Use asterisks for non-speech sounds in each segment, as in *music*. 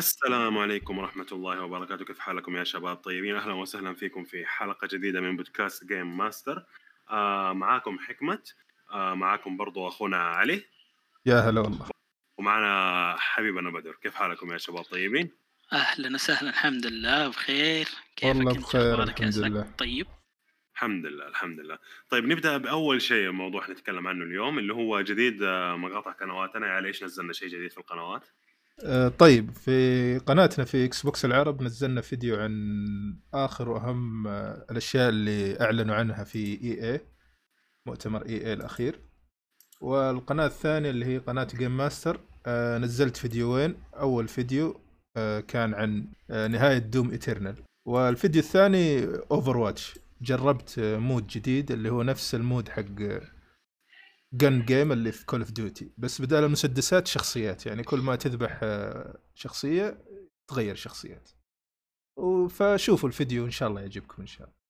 السلام عليكم ورحمة الله وبركاته. كيف حالكم يا شباب؟ طيبين. أهلا وسهلا فيكم في حلقة جديدة من بودكاست Game Master آه معاكم حكمة آه معاكم برضو أخونا علي. يا هلا والله. ومعنا حبيبنا بدر. كيف حالكم يا شباب؟ طيبين؟ أهلا وسهلا الحمد لله. بخير. كيفك والله بخير الحمد لله. طيب. الحمد لله الحمد لله. طيب نبدأ بأول شيء موضوع نتكلم عنه اليوم اللي هو جديد آه، مقاطع قنواتنا. يا ليش نزلنا شيء جديد في القنوات؟ طيب في قناتنا في Xbox العرب نزلنا فيديو عن آخر وأهم آه، الأشياء اللي أعلنوا عنها في EA مؤتمر EA الأخير. والقناة الثانية اللي هي قناة Game Master آه، نزلت فيديوين. أول فيديو آه، كان عن آه، نهاية Doom Eternal والفيديو الثاني Overwatch جربت آه، mode جديد اللي هو نفس ال mode حق Gun Game اللي في Call of Duty بس بدال المسدسات شخصيات يعني كل ما تذبح آه، شخصية تغير شخصيات. فشوفوا الفيديو إن شاء الله يعجبكم إن شاء الله.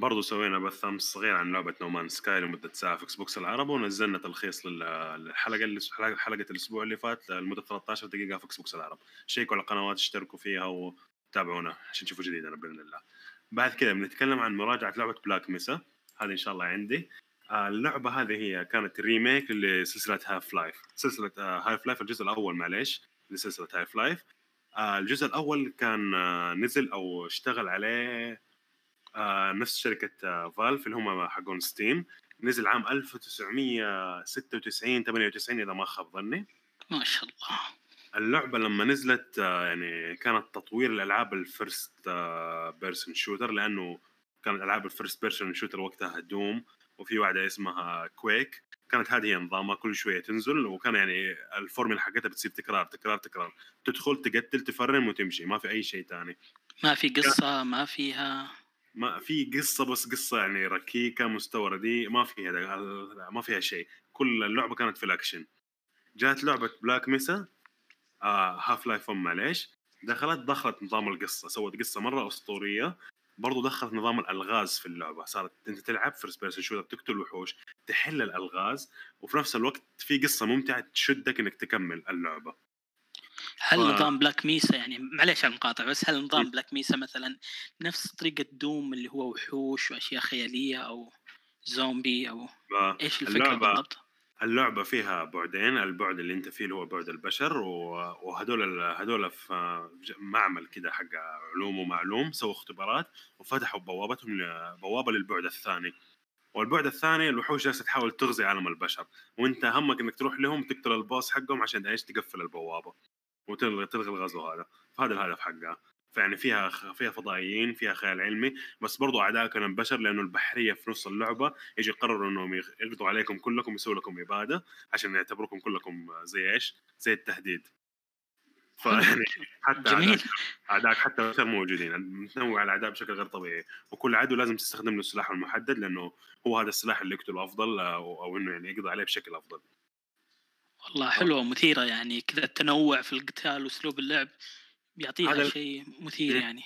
برضو سوينا بث امس صغير عن لعبة No Man's Sky لمدة ساعة في Xbox العرب ونزلنا تلخيص لل- للحلقة اللي حلقة الأسبوع اللي فات لمدة 13 دقيقة في Xbox العرب شيكوا على القنوات اشتركوا فيها وتابعونا عشان تشوفوا جديدنا باذن الله. بعد كذا بنتكلم عن مراجعة لعبة Black Mesa هذه إن شاء الله عندي. اللعبة هذه هي كانت remake لسلسلة هاف لايف سلسلة هاف لايف الجزء الأول معليش لسلسلة هاف لايف الجزء الأول كان آه، نزل أو اشتغل عليه آه، نفس شركة آه، فالف اللي هم حقون ستيم نزل عام 1996 98 إذا ما خاب ظني. ما شاء الله. اللعبة لما نزلت آه، يعني كانت تطوير الألعاب ال first person shooter لأنه كانت ألعاب ال first person shooter وقتها دوم. وفي واحدة اسمها كويك كانت هذه هي نظامها كل شوية تنزل وكان يعني الفورمولا حقتها بتصير تكرار تكرار تكرار. تدخل تقتل تفرم وتمشي ما في أي شيء ثاني. ما في قصة ما فيها. ما في قصة بس قصة يعني ركيكة مستوى رديء ما فيها ما فيها شيء. كل اللعبة كانت في الأكشن. جات لعبة Black Mesa آه هاف لايف 1 معليش. دخلت دخلت نظام القصة. سوت قصة مرة أسطورية. برضو دخلت نظام الألغاز في اللعبة صارت أنت تلعب first person shooter تقتل وحوش تحل الألغاز وفي نفس الوقت في قصة ممتعة تشدك إنك تكمل اللعبة هل ف- نظام Black Mesa يعني معليش على المقاطعة بس هل نظام Black Mesa مثلا نفس طريقة دوم اللي هو وحوش وأشياء خيالية أو زومبي أو إيش الفكرة اللعبة- بالضبط؟ اللعبة فيها بعدين البعد اللي أنت فيه اللي هو بعد البشر وهدول هدول في معمل كده حق علوم ومعلوم سووا اختبارات وفتحوا بوابتهم بوابة للبعد الثاني. والبعد الثاني الوحوش جالسة تحاول تغزي عالم البشر وأنت همك إنك تروح لهم تقتل البوس حقهم عشان إيش؟ تقفل البوابة وتلغي تلغي الغزو هذا. فهذا الهدف حقها فيعني فيها فيها فضائيين فيها خيال علمي بس برضو اعداء كانوا البشر لأنه البحرية في نص اللعبة يجي يقرروا إنهم يقضوا عليكم كلكم يسووا لكم إبادة عشان يعتبروكم كلكم زي إيش؟ زي التهديد. فيعني حتى جميل اعدائك حتى البشر موجودين متنوع الأعداء بشكل غير طبيعي وكل عدو لازم تستخدم له السلاح المحدد لأنه هو هذا السلاح اللي يقتله أفضل أو, أو إنه يعني يقضي عليه بشكل أفضل. والله حلوة مثيره يعني كذا التنوع في القتال وأسلوب اللعب بيعطيها شيء مثير إيه. يعني.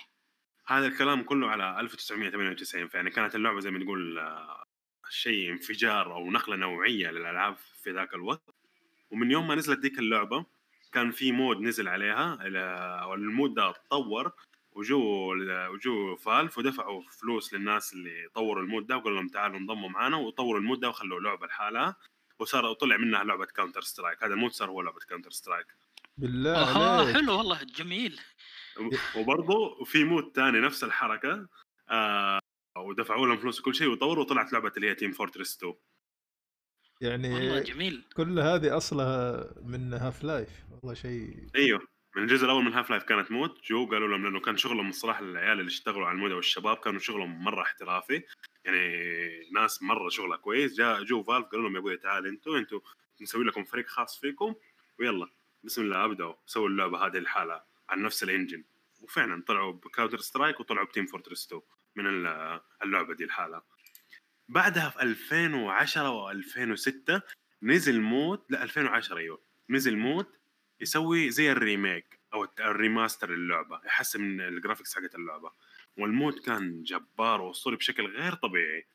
هذا الكلام كله على 1998 فيعني كانت اللعبة زي ما تقول آه، شيء انفجار أو نقلة نوعية للألعاب في ذاك الوقت. ومن يوم ما نزلت ديك اللعبة كان في mod نزل عليها ال- وال mod ده اتطور وجو وجو فالف ودفعوا فلوس للناس اللي طوروا ال mod ده وقالوا لهم تعالوا انضموا معنا وطوروا ال mod ده وخلوا لعبة لحالها. وصار طلع منها لعبة كاونتر سترايك هذا ال mod صار هو لعبة كاونتر سترايك بالله عليك. حلو والله جميل. وبرضه في mod ثاني نفس الحركة آه ودفعوا لهم فلوس وكل شيء وطوروا وطلعت لعبة اللي هي تيم فورتريس 2 والله يعني جميل. كل هذه أصلها من هاف لايف والله شيء أيوه من الجزء الأول من هاف لايف كانت موت جو قالوا لهم لأنه كان شغلهم الصراحة العيال اللي اشتغلوا على ال mod والشباب كانوا شغلهم مرة احترافي. يعني ناس مرة شغلها كويس جاء جو فالف قالوا لهم يا أبوي تعال أنتوا أنتوا نسوي لكم فريق خاص فيكم ويلا. بسم الله ابداوا سووا اللعبة هذه الحالة عن نفس ال engine. وفعلا طلعوا بكاونتر سترايك وطلعوا بتيم فورتريس 2 من ال- اللعبة دي الحالة بعدها في 2010 و2006 نزل mod لا 2010 أيوه. نزل مود يسوي زي ال remake أو ال remaster للعبة يحسن من ال graphics حقت اللعبة. وال mod كان جبار وأسطوري بشكل غير طبيعي.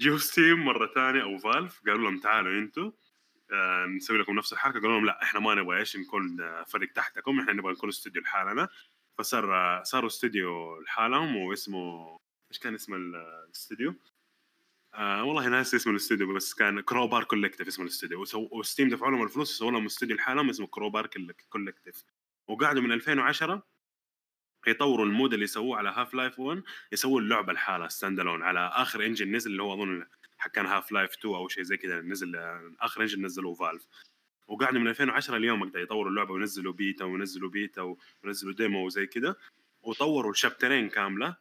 جو ستيم مرة ثانية أو فالف قالوا لهم تعالوا أنتوا نسوي لكم نفس الحركة. قالوا لهم لا إحنا ما نبغى إيش نكون آه، فريق تحتكم. إحنا نبغى نكون استوديو لحالنا. فصار آه، صاروا استوديو لحالهم واسمه إيش كان اسم ال- الاستوديو؟ آه والله ناسي اسم الاستوديو بس كان كروبار كولكتيف اسم الاستوديو. وستيم دفعوا لهم الفلوس وسووا لهم استوديو لحالهم اسمه كروبار كولكتيف وقعدوا من 2010 يطوروا ال mod اللي سووه على هاف لايف 1 يسووا اللعبه لحالها standalone على آخر engine نزل اللي هو أظن كان هاف لايف 2 أو شيء زي كذا نزل آخر engine نزلوه فالف وقعدوا من 2010 اليوم قاعد يطوروا اللعبة وينزلوا بيتا وينزلوا بيتا وينزلوا demo وزي كذا. وطوروا ال chapterين كاملة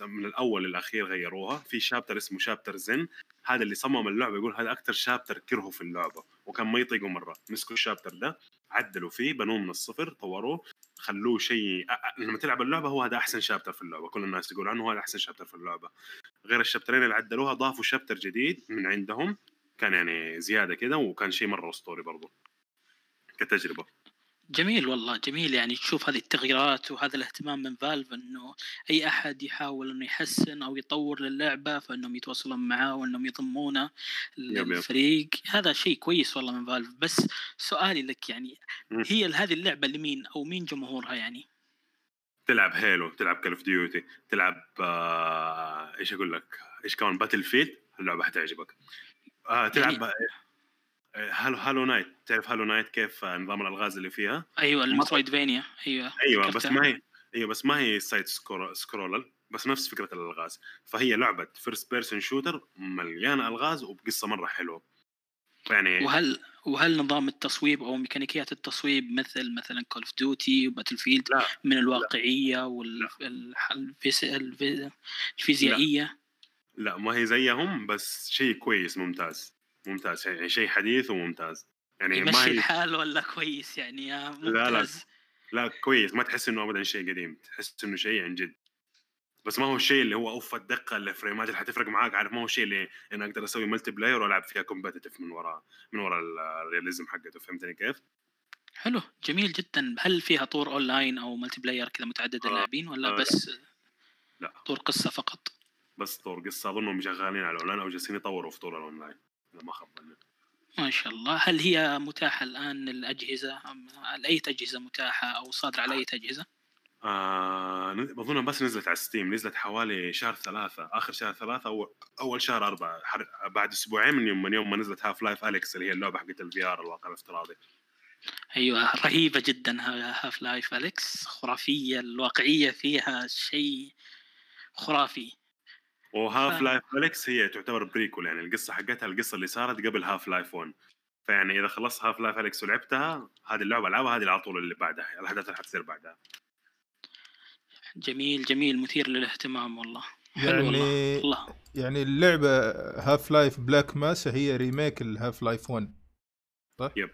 من الأول للأخير غيروها. في chapter اسمه chapter زن هذا اللي صمم اللعبة يقول هذا أكثر شابتر كرهه في اللعبة. وكان ما يطيقه مرة. مسكوا ال chapter ده عدلوا فيه بنوه من الصفر طوروه. خلوه شيء لما تلعب اللعبة هو هذا أحسن chapter في اللعبة كل الناس يقول عنه هذا أحسن chapter في اللعبة. غير الشابترين اللي عدلوها ضافوا شابتر جديد من عندهم كان يعني زيادة كده وكان شيء مرة اسطوري برضو كتجربة. جميل والله جميل. يعني تشوف هذه التغييرات وهذا الاهتمام من فالف إنه أي أحد يحاول إنه يحسن أو يطور للعبة فإنهم يتواصلون معاه وإنهم يضمونه. للفريق. هذا شيء كويس والله من فالف. بس سؤالي لك يعني. هي هذه اللعبة لمين أو مين جمهورها يعني؟ تلعب هيلو تلعب كال اوف ديوتي تلعب آه إيش أقول لك؟ إيش كمان؟ باتل فيلد اللعبة حتعجبك. آه تلعب يعني- هولو هولو نايت تعرف هولو نايت كيف نظام الألغاز اللي فيها؟ أيوه ال Metroidvania. أيوه أيوه بس. ما هي أيوه بس ما هي side scroll scroller بس نفس فكرة الألغاز. فهي لعبة first person shooter مليانة ألغاز وبقصة مرة حلوة. يعني وهل وهل نظام التصويب أو ميكانيكيات التصويب مثل مثلا كول اوف ديوتي وباتل فيلد لا من الواقعية والفيزيائيه لا ما هي زيهم بس شيء كويس ممتاز. ممتاز يعني شيء حديث وممتاز. يعني ما هي الحال ولا كويس يعني؟ يا لا، لا. ممتاز. لا كويس. ما تحس إنه ابدا شيء قديم تحس إنه شيء عن جد. بس ما هو الشيء اللي هو اوف الدقة الفريمات اللي حتفرق معاك عارف؟ ما هو الشيء اللي أنا أقدر أسوي multiplayer وألعب فيها competitive من وراء من وراء ال realism حقته. فهمتني كيف؟ حلو. جميل جدا. هل فيها طور اونلاين أو multiplayer كذا متعدد آه، اللاعبين ولا آه، لا. بس لا. طور قصة فقط؟ بس طور قصة أظنهم شغالين على الاونلاين أو جالسين يطوروا في طور الاونلاين إذا ما خاب ظني ما شاء الله. هل هي متاحة الآن للاجهزه أم- أي اجهزه متاحة أو صادرة على أي اجهزه آه اظن بس نزلت على ستيم نزلت حوالي شهر ثلاثة. آخر شهر ثلاثة أو أول شهر أربعة. حر... بعد أسبوعين من يوم من يوم ما نزلت هاف لايف اليكس اللي هي اللعبة حقت ال VR الواقع الافتراضي. أيوه رهيبة جدا هاف لايف اليكس خرافية الواقعية فيها شيء خرافي. وهاف. لايف اليكس هي تعتبر prequel يعني القصة حقتها القصة اللي صارت قبل هاف لايف 1 فيعني إذا خلصت هاف لايف اليكس ولعبتها هذه اللعبة ألعبها هذه على طول اللي بعدها الأحداث اللي حتصير بعدها جميل جميل مثير للاهتمام والله حلو والله يعني الله يعني اللعبة هاف لايف Black Mesa هي remake الهاف لايف 1 صح؟ yep.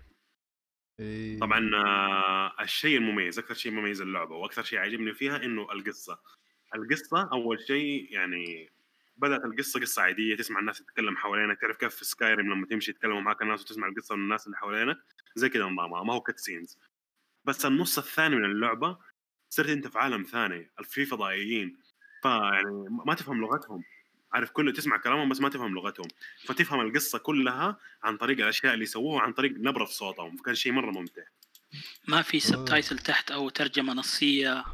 إيه. طبعا آه، الشيء المميز أكثر شيء مميز اللعبة وأكثر شيء عجبني فيها إنه القصة القصة أول شيء يعني بدأت القصة قصة عادية تسمع الناس تتكلم حوالينك تعرف كيف في Skyrim لما تمشي يتكلموا معك الناس وتسمع القصة من الناس اللي حوالينك زي كذا نظامها ما هو cutscenes بس النص الثاني من اللعبة صرت أنت في عالم ثاني في فضائيين. فيعني ما تفهم لغتهم. عارف كله تسمع كلامهم بس ما تفهم لغتهم. فتفهم القصة كلها عن طريق الأشياء اللي سووها عن طريق نبرة صوتهم. فكان شيء مرة ممتع. ما في سبتايتل تحت أو ترجمة نصية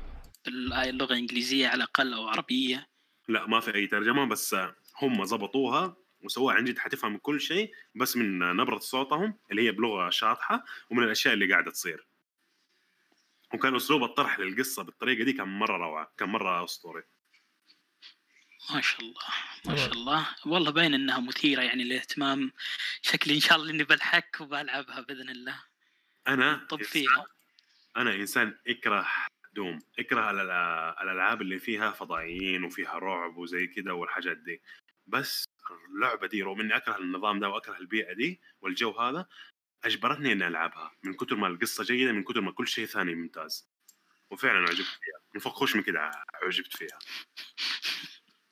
باللغة الإنجليزية على الأقل أو عربية؟ لا ما في أي ترجمة بس هم زبطوها وسووها. عن جد حتفهم كل شيء بس من نبرة صوتهم اللي هي بلغة شاطحة ومن الأشياء اللي قاعدة تصير. وكان أسلوب الطرح للقصة بالطريقة دي كان مرة روعة كان مرة أسطوري. ما شاء الله ما شاء. الله. والله باين إنها مثيرة يعني للاهتمام. شكلي إن شاء الله إني بلحق وبلعبها بإذن الله. أنا طب فيها. أنا إنسان اكره دوم اكره الألعاب اللي فيها فضائيين وفيها رعب وزي كذا والحاجات دي. بس اللعبة دي رغم إني أكره النظام ده وأكره البيئة دي والجو هذا أجبرتني إني ألعبها من كثر ما القصة جيدة من كثر ما كل شيء ثاني ممتاز. وفعلا عجبت فيها. من من كذا عجبت فيها.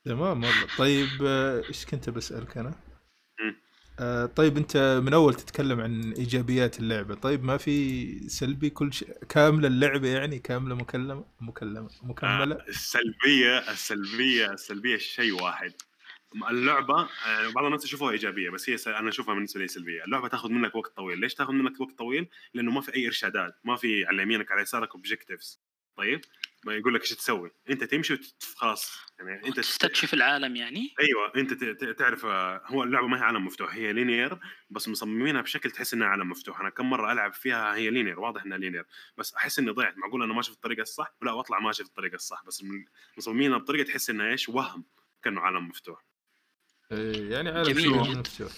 تمام والله. طيب إيش كنت بسألك أنا؟ مم. آه طيب انت من اول تتكلم عن ايجابيات اللعبة طيب ما في سلبي كل شيء كاملة اللعبة يعني كاملة مكلمة مكلمة مكملة؟ آه، السلبية السلبية السلبية شيء واحد. اللعبة يعني بعض الناس يشوفوها إيجابية بس هي س... أنا أشوفها بالنسبة لي سلبية، اللعبة تاخذ منك وقت طويل، ليش تاخذ منك وقت طويل؟ لأنه ما في أي إرشادات، ما في على يمينك على يسارك objectives طيب؟ ما يقول لك إيش تسوي، أنت تمشي. خلاص يعني أنت تستكشف العالم يعني؟ أيوه أنت ت... ت... تعرف آه، هو اللعبة ما هي عالم مفتوح هي linear بس مصممينها بشكل تحس إنها عالم مفتوح، أنا كم مرة ألعب فيها هي linear واضح إنها linear بس أحس إني ضيعت معقول أنا ماشي في الطريقة الصح؟ ولا واطلع ماشي في الطريقة الصح بس مصممينها بطريقة تحس إنها إيش؟ وهم كأنه عالم مفتوح. إيه، يعني جميل شنو جدا. مفتوح.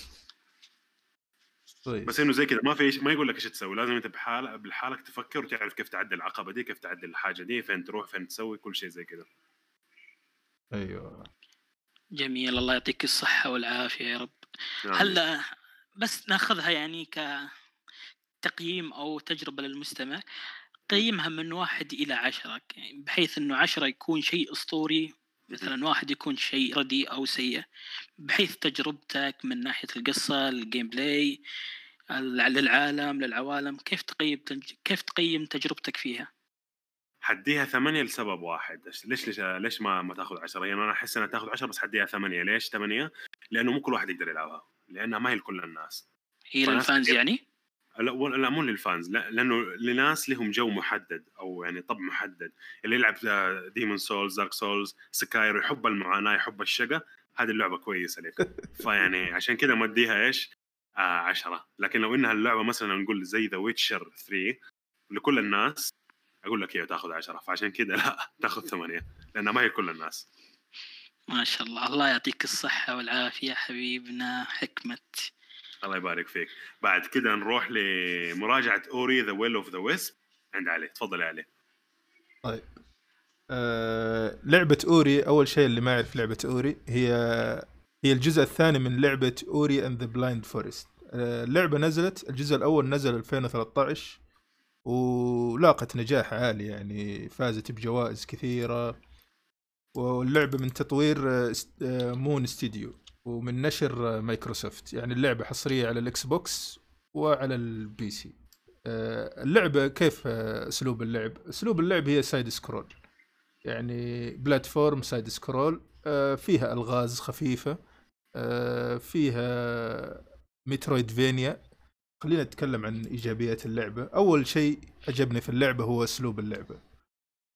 طيب. بس إنه زي كذا ما في ما يقول لك إيش تسوي لازم أنت بحال بحالك تفكر وتعرف كيف تعدل العقبة دي كيف تعدل الحاجة دي فين تروح فين تسوي كل شيء زي كذا. أيوه. جميل الله يعطيك الصحة والعافية يا رب. نعم. هلا بس ناخذها يعني كتقييم أو تجربة للمستمع قيمها من واحد إلى عشرة يعني بحيث إنه عشرة يكون شيء أسطوري مثلا واحد يكون شيء رديء أو سيء بحيث تجربتك من ناحية القصة ال gameplay للعالم للعوالم كيف تقيم كيف تقيم تجربتك فيها؟ حديها ثمانية لسبب واحد. ليش ليش ليش ما ما تاخذ 10 يعني أنا أحس انها تاخذ 10 بس حديها ثمانية. ليش ثمانية؟ لأنه مو كل واحد يقدر يلعبها. لأنها ما هي لكل الناس. هي لل fans يعني؟ لا مو لل fans لا لأنه لناس لهم جو محدد أو يعني طبع محدد. اللي يلعب Demon's Souls Dark Souls Sekiro يحب المعاناة يحب الشقا هذه اللعبة كويسة لك. *laughs* فيعني عشان كذا مديها إيش؟ آه عشرة. لكن لو إنها اللعبة مثلا نقول زي The Witcher 3 لكل الناس أقول لك إيوه تأخذ عشرة. فعشان كذا لا *laughs* تأخذ ثمانية لأنها ما هي كل الناس. ما شاء الله. الله يعطيك الصحة والعافية حبيبنا حكمة. الله يبارك فيك. بعد كذا نروح لمراجعة Ori the Will of the Wisp عند علي. تفضل يا علي. طيب. آه لعبة Ori أول شيء اللي ما يعرف لعبة Ori هي هي الجزء الثاني من لعبة Ori and the Blind Forest اللعبة نزلت الجزء الأول نزل 2013 ولاقت نجاح عالي يعني فازت بجوائز كثيرة واللعبة من تطوير آه، آه، Moon Studio ومن نشر مايكروسوفت يعني اللعبة حصرية على ال Xbox وعلى ال PC. آه، اللعبة كيف آه، أسلوب اللعب؟ أسلوب اللعب هي side scroll يعني platform side scroll فيها ألغاز خفيفة آه، فيها Metroidvania خلينا نتكلم عن إيجابيات اللعبة. أول شيء عجبني في اللعبة هو أسلوب اللعبة.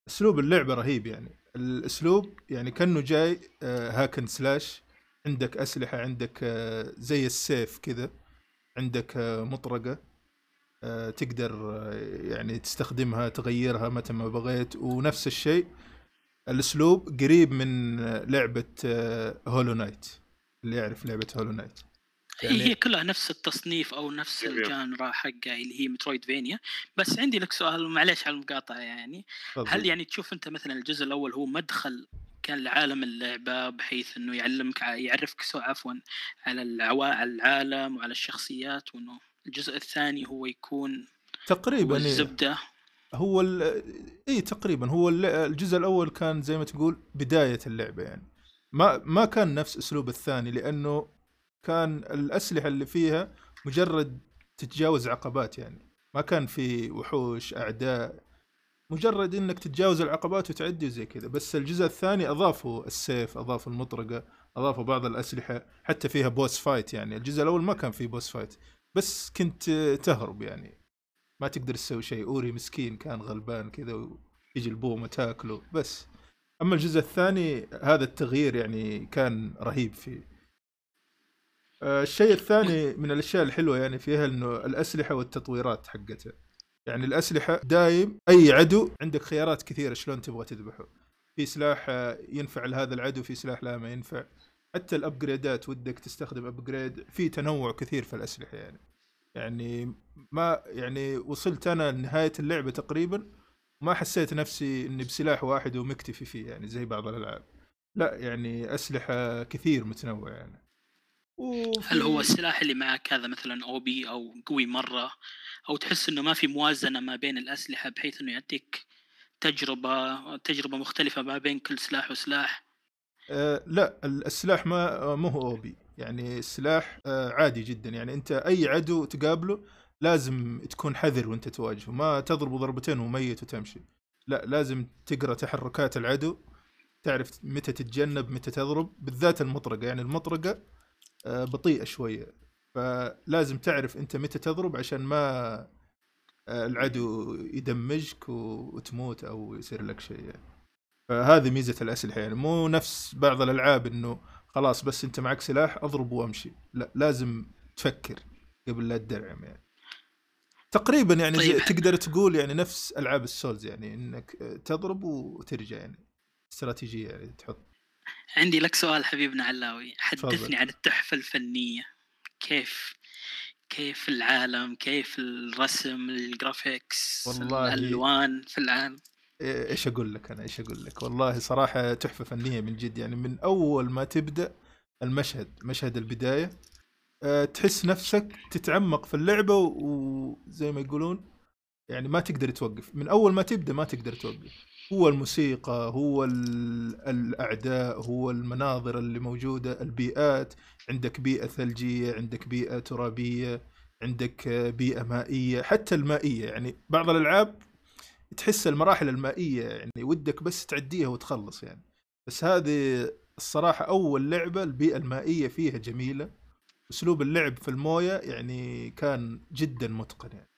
أسلوب اللعبة رهيب يعني. الأسلوب يعني كأنه جاي hack and slash عندك أسلحة عندك آه، زي السيف كذا عندك آه، مطرقة آه، تقدر يعني تستخدمها تغيرها متى ما بغيت. ونفس الشيء الأسلوب قريب من لعبة Hollow Knight اللي يعرف لعبة Hollow Knight. يعني- هي كلها نفس التصنيف أو نفس. ال genre حقها اللي هي Metroidvania بس عندي لك سؤال معلش على المقاطعة يعني. هل يعني تشوف أنت مثلا الجزء الأول هو مدخل كان لعالم اللعبة بحيث إنه يعلمك يعرفك سو عفوا على العالم وعلى الشخصيات وإنه الجزء الثاني هو يكون تقريبا إيه. الزبده هو ال- اي تقريبا هو الجزء الأول كان زي ما تقول بداية اللعبة يعني. ما ما كان نفس أسلوب الثاني لأنه كان الأسلحة اللي فيها مجرد تتجاوز عقبات يعني. ما كان في وحوش أعداء مجرد إنك تتجاوز العقبات وتعدي وزي كذا. بس الجزء الثاني أضافوا السيف أضافوا المطرقة أضافوا بعض الأسلحة حتى فيها boss fight يعني. الجزء الأول ما كان فيه boss fight بس كنت تهرب يعني. ما تقدر تسوي شيء. Ori مسكين كان غلبان كذا ويجي البومه تاكله بس. أما الجزء الثاني هذا التغيير يعني كان رهيب فيه. الشيء الثاني من الأشياء الحلوة يعني فيها إنه الأسلحة والتطويرات حقتها. يعني الأسلحة دايم أي عدو عندك خيارات كثيرة شلون تبغى تذبحه. في سلاح آه، ينفع لهذا العدو في سلاح لا ما ينفع. حتى ال upgrade ات ودك تستخدم upgrade في تنوع كثير في الأسلحة يعني. يعني ما يعني وصلت أنا لنهاية اللعبة تقريبا ما حسيت نفسي إني بسلاح واحد ومكتفي فيه يعني زي بعض الألعاب. لا يعني أسلحة كثير متنوعة يعني. وفي- هل هو السلاح اللي معك هذا مثلا OP أو قوي مرة؟ أو تحس إنه ما في موازنة ما بين الأسلحة بحيث إنه يعطيك تجربة تجربة مختلفة ما بين كل سلاح وسلاح؟ آه لا ال- السلاح ما آه، مو هو أوبي. يعني السلاح آه عادي جدا. يعني أنت أي عدو تقابله لازم تكون حذر وأنت تواجهه. ما تضربه ضربتين وميت وتمشي. لا لازم تقرأ تحركات العدو تعرف متى تتجنب متى تضرب بالذات المطرقة. يعني المطرقة بطيئة شوية. فلازم تعرف أنت متى تضرب عشان ما آه، العدو يدمجك وتموت أو يصير لك شيء. يعني. فهذه ميزة الأسلحة يعني. مو نفس بعض الألعاب إنه خلاص بس أنت معك سلاح أضرب وأمشي. لا لازم تفكر قبل لا تدرعم يعني. تقريبا يعني طيب. تقدر تقول يعني نفس ألعاب السولز يعني إنك تضرب وترجع يعني. استراتيجية يعني تحط. عندي لك سؤال حبيبنا علاوي حدثني فضل. عن التحفة الفنية. كيف؟ كيف العالم؟ كيف الرسم؟ الجرافيكس؟ والله الألوان في العالم؟ إيش أقول لك أنا؟ إيش أقول لك؟ والله صراحة تحفة فنية من جد. يعني من أول ما تبدأ المشهد مشهد البداية أه تحس نفسك تتعمق في اللعبة وزي ما يقولون يعني ما تقدر توقف. من أول ما تبدأ ما تقدر توقف. هو الموسيقى هو الأعداء هو المناظر اللي موجودة البيئات. عندك بيئة ثلجية عندك بيئة ترابية عندك بيئة مائية حتى المائية. يعني بعض الألعاب تحس المراحل المائية يعني ودك بس تعديها وتخلص يعني. بس هذه الصراحة أول لعبة البيئة المائية فيها جميلة. أسلوب اللعب في الموية يعني كان جدا متقن يعني.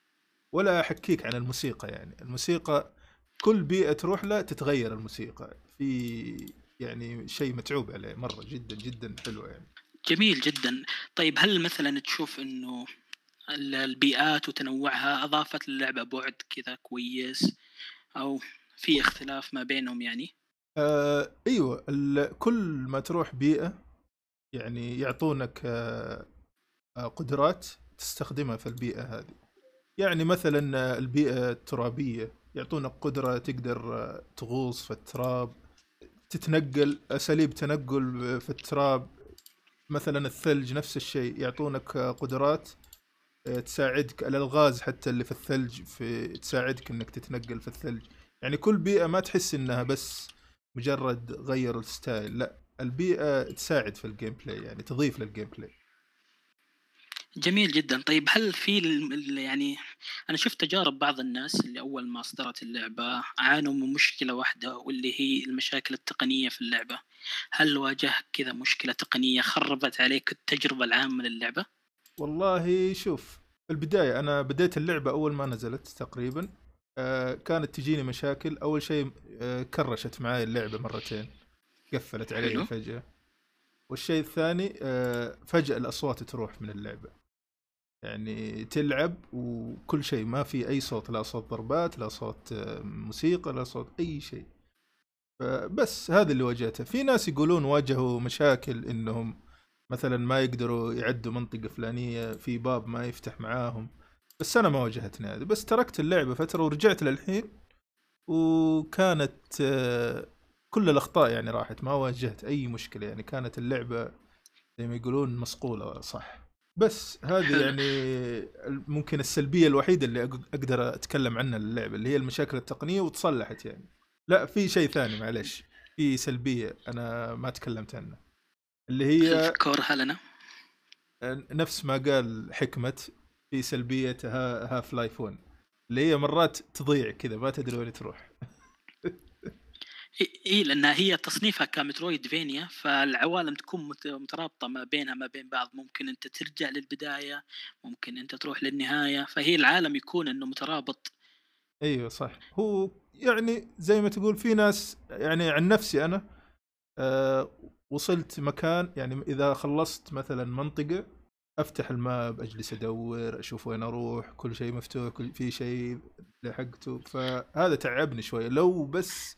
ولا أحكيك عن الموسيقى يعني. الموسيقى كل بيئة تروح لها تتغير الموسيقى. في يعني شيء متعوب عليه مرة جدا جدا حلو يعني. جميل جدا. طيب هل مثلا تشوف إنه البيئات وتنوعها أضافت للعبة بعد كذا كويس؟ أو في اختلاف ما بينهم يعني؟ آه أيوه. كل ما تروح بيئة يعني يعطونك آه قدرات تستخدمها في البيئة هذه. يعني مثلا البيئة الترابية. يعطونك قدرة تقدر آه، تغوص في التراب تتنقل أساليب تنقل في التراب. مثلا الثلج نفس الشيء يعطونك آه، قدرات آه، تساعدك الالغاز حتى اللي في الثلج في تساعدك إنك تتنقل في الثلج. يعني كل بيئة ما تحس إنها بس مجرد غير ال style لا البيئة تساعد في ال gameplay يعني تضيف لل gameplay جميل جدا. طيب هل في يعني أنا شفت تجارب بعض الناس اللي أول ما اصدرت اللعبة عانوا من مشكلة واحدة واللي هي المشاكل التقنية في اللعبة. هل واجهك كذا مشكلة تقنية خربت عليك التجربة العامة للعبة؟ والله شوف في البداية أنا بديت اللعبة أول ما نزلت تقريبا. آه كانت تجيني مشاكل. أول شيء آه كرشت معي اللعبة مرتين. قفلت علي فجأة. والشيء الثاني آه فجأة الأصوات تروح من اللعبة. يعني تلعب وكل شيء. ما في أي صوت لا صوت ضربات لا صوت آه، موسيقى لا صوت أي شيء. فبس هذا اللي واجهته. في ناس يقولون واجهوا مشاكل إنهم مثلا ما يقدروا يعدوا منطقة فلانية في باب ما يفتح معاهم. بس أنا ما واجهتني هذا بس تركت اللعبة فترة ورجعت للحين وكانت آه، كل الأخطاء يعني راحت. ما واجهت أي مشكلة. يعني كانت اللعبة زي ما يقولون مصقولة صح. بس هذه يعني ممكن السلبية الوحيدة اللي أقدر أتكلم عنها للعبه اللي هي المشاكل التقنية وتصلحت يعني. لا في شيء ثاني معلش في سلبية أنا ما تكلمت عنها. اللي هي كورها لنا نفس ما قال حكمه في سلبية Half-Life 1 اللي هي مرات تضيع كذا ما تدري وين تروح. اي لانها هي تصنيفها ك Metroidvania فالعوالم تكون مترابطة ما بينها ما بين بعض. ممكن أنت ترجع للبداية ممكن أنت تروح للنهاية فهي العالم يكون إنه مترابط. أيوه صح. هو يعني زي ما تقول في ناس يعني عن نفسي أنا أه وصلت مكان يعني إذا خلصت مثلا منطقة أفتح ال map أجلس أدور أشوف وين أروح كل شيء مفتوح كل في شيء لحقته. فهذا تعبني شوية. لو بس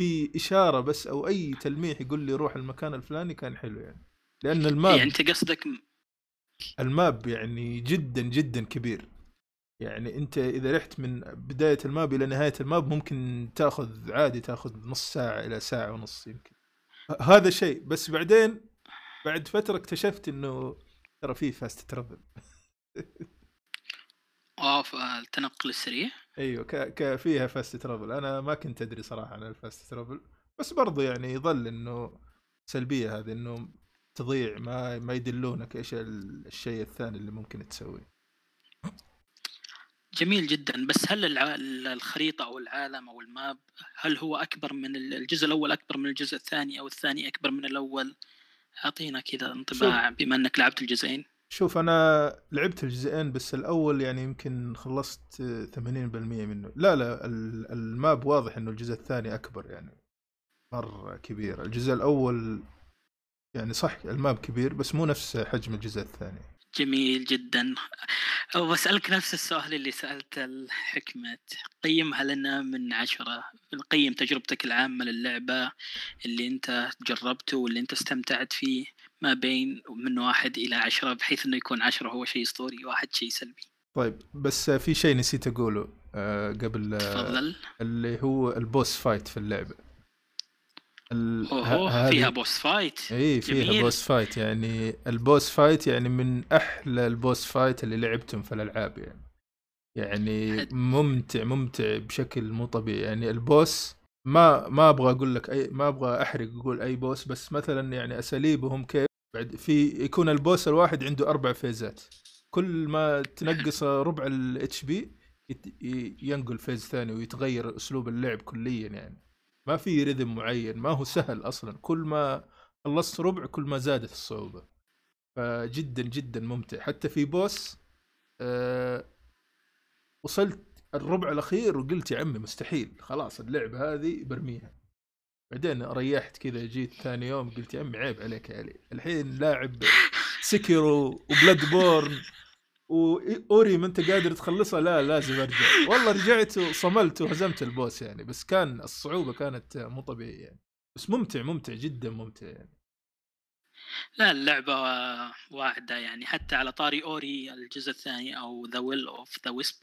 في إشارة بس أو أي تلميح يقول لي روح المكان الفلاني كان حلو يعني. لأن ال map يعني أنت قصدك ال map يعني جدا جدا كبير. يعني أنت إذا رحت من بداية ال map إلى نهاية ال map ممكن تأخذ عادي تأخذ نص ساعة إلى ساعة ونص يمكن. هذا شيء. بس بعدين بعد فترة اكتشفت إنه ترى في fast travel *laughs* آه التنقل السريع. أيوه ك... ك فيها fast travel أنا ما كنت أدري صراحة عن ال fast travel بس برضو يعني يظل إنه سلبية هذه إنه تضيع ما ما يدلونك إيش الشيء الثاني اللي ممكن تسويه. جميل جدا. بس هل الع... الخريطة أو العالم أو ال map هل هو أكبر من الجزء الأول أكبر من الجزء الثاني أو الثاني أكبر من الأول؟ أعطينا كذا انطباع بما أنك لعبت الجزئين. شوف أنا لعبت الجزئين بس الأول يعني يمكن خلصت 80% منه. لا لا ال- ال map واضح إنه الجزء الثاني أكبر يعني مرة كبير. الجزء الأول يعني صح ال map كبير بس مو نفس حجم الجزء الثاني. جميل جدا. وبسألك نفس السؤال اللي سألت الحكمة. قيمها لنا من عشرة. قيم تجربتك العامة للعبة اللي أنت جربته واللي أنت استمتعت فيه. ما بين من واحد إلى عشرة بحيث إنه يكون عشرة هو شيء اسطوري واحد شيء سلبي. طيب بس في شيء نسيت أقوله آه، قبل آه، تفضل. اللي هو ال boss fight في اللعبة. ال- ه- اوه فيها boss fight اي فيها جميل. boss fight يعني ال boss fight يعني من أحلى ال boss fight اللي لعبتهم في الألعاب يعني. يعني ممتع ممتع بشكل مو طبيعي. يعني ال boss ما ما أبغى أقول لك أي ما أبغى أحرق أقول أي boss بس مثلا يعني أساليبهم كيف بعد في يكون ال boss الواحد عنده أربع phase ات. كل ما تنقص ربع ال HP ينقل phase ثاني ويتغير أسلوب اللعب كليا يعني. ما في rhythm معين ما هو سهل أصلا. كل ما خلصت ربع كل ما زادت الصعوبة. فجدا جدا ممتع. حتى في boss آه وصلت الربع الأخير وقلت يا عمي مستحيل. خلاص اللعبه هذه برميها. بعدين ريحت كذا جيت ثاني يوم قلت يا عمي عيب عليك يا علي. الحين لاعب Sekiro و Bloodborne و Ori ما أنت قادر تخلصها لا لازم أرجع. والله رجعت وصملت وهزمت ال boss يعني بس كان الصعوبة كانت مو طبيعية يعني. بس ممتع ممتع جدا ممتع يعني. لا اللعبة واعدة يعني. حتى على طاري Ori الجزء الثاني أو the Will of the Wisp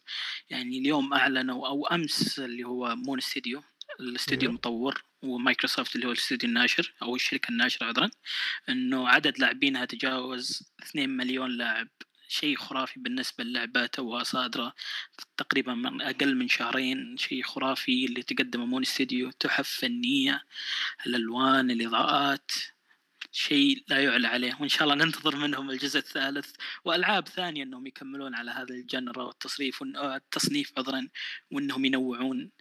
يعني اليوم أعلنوا أو أمس اللي هو Moon Studio الاستوديو أيوه. المطور ومايكروسوفت اللي هو الاستوديو الناشر أو الشركة الناشرة عذرا إنه عدد لاعبينها تجاوز 2 مليون لاعب. شيء خرافي بالنسبة للعبة توها صادرة تقريبا من أقل من شهرين. شيء خرافي اللي تقدمه Moon Studio تحف فنية الألوان الإضاءات. شيء لا يعلى عليه. وإن شاء الله ننتظر منهم الجزء الثالث. وألعاب ثانية إنهم يكملون على هذا الجنرا والتصريف والن- آه، التصنيف عذرا وإنهم ينوعون.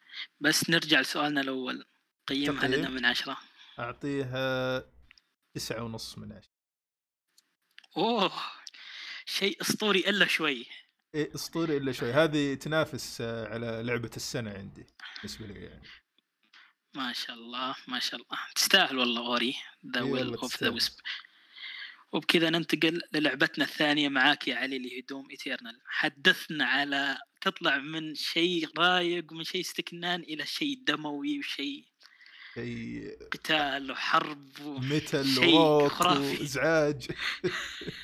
بس نرجع لسؤالنا الأول. قيمها؟ لنا من عشرة. أعطيها تسعة ونص من عشرة. أوه! شيء أسطوري إلا شوي. إيه أسطوري إلا شوي. هذه تنافس آه، على لعبة السنة عندي بالنسبة لي يعني. ما شاء الله ما شاء الله. تستاهل والله Ori. the Will of the. Wisp وبكذا ننتقل للعبتنا الثانية معاك يا علي اللي هي Doom Eternal حدثنا على تطلع من شيء رايق ومن شيء استكنان إلى شيء دموي وشيء شيء قتال وحرب و... metal شيء وروك. وإزعاج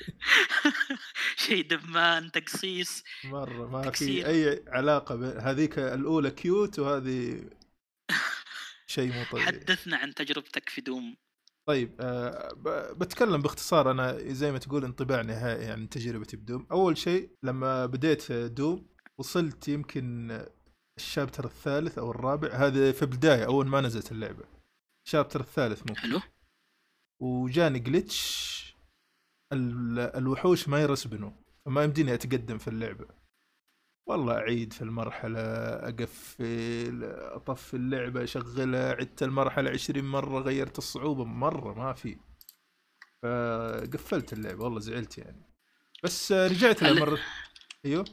*laughs* شيء دمار تقصيص مرة ما في تكسير. أي علاقة بين هذيك الأولى cute وهذه *laughs* شيء مو طبيعي حدثنا عن تجربتك في Doom طيب ب- بتكلم باختصار أنا زي ما تقول انطباع نهائي عن تجربتي ب Doom. أول شيء لما بديت Doom وصلت يمكن ال chapter الثالث أو الرابع. هذا في البداية أول ما نزلت اللعبة. ال chapter الثالث ممكن. حلو. وجاني glitch ال- الوحوش ما يرسبنوا فما يمديني أتقدم في اللعبة. والله أعيد في المرحلة أقفل أطفي اللعبة أشغلها عدت المرحلة عشرين مرة غيرت الصعوبة مرة ما في. فقفلت اللعبة والله زعلت يعني. بس رجعت لها هل- مره أيوه؟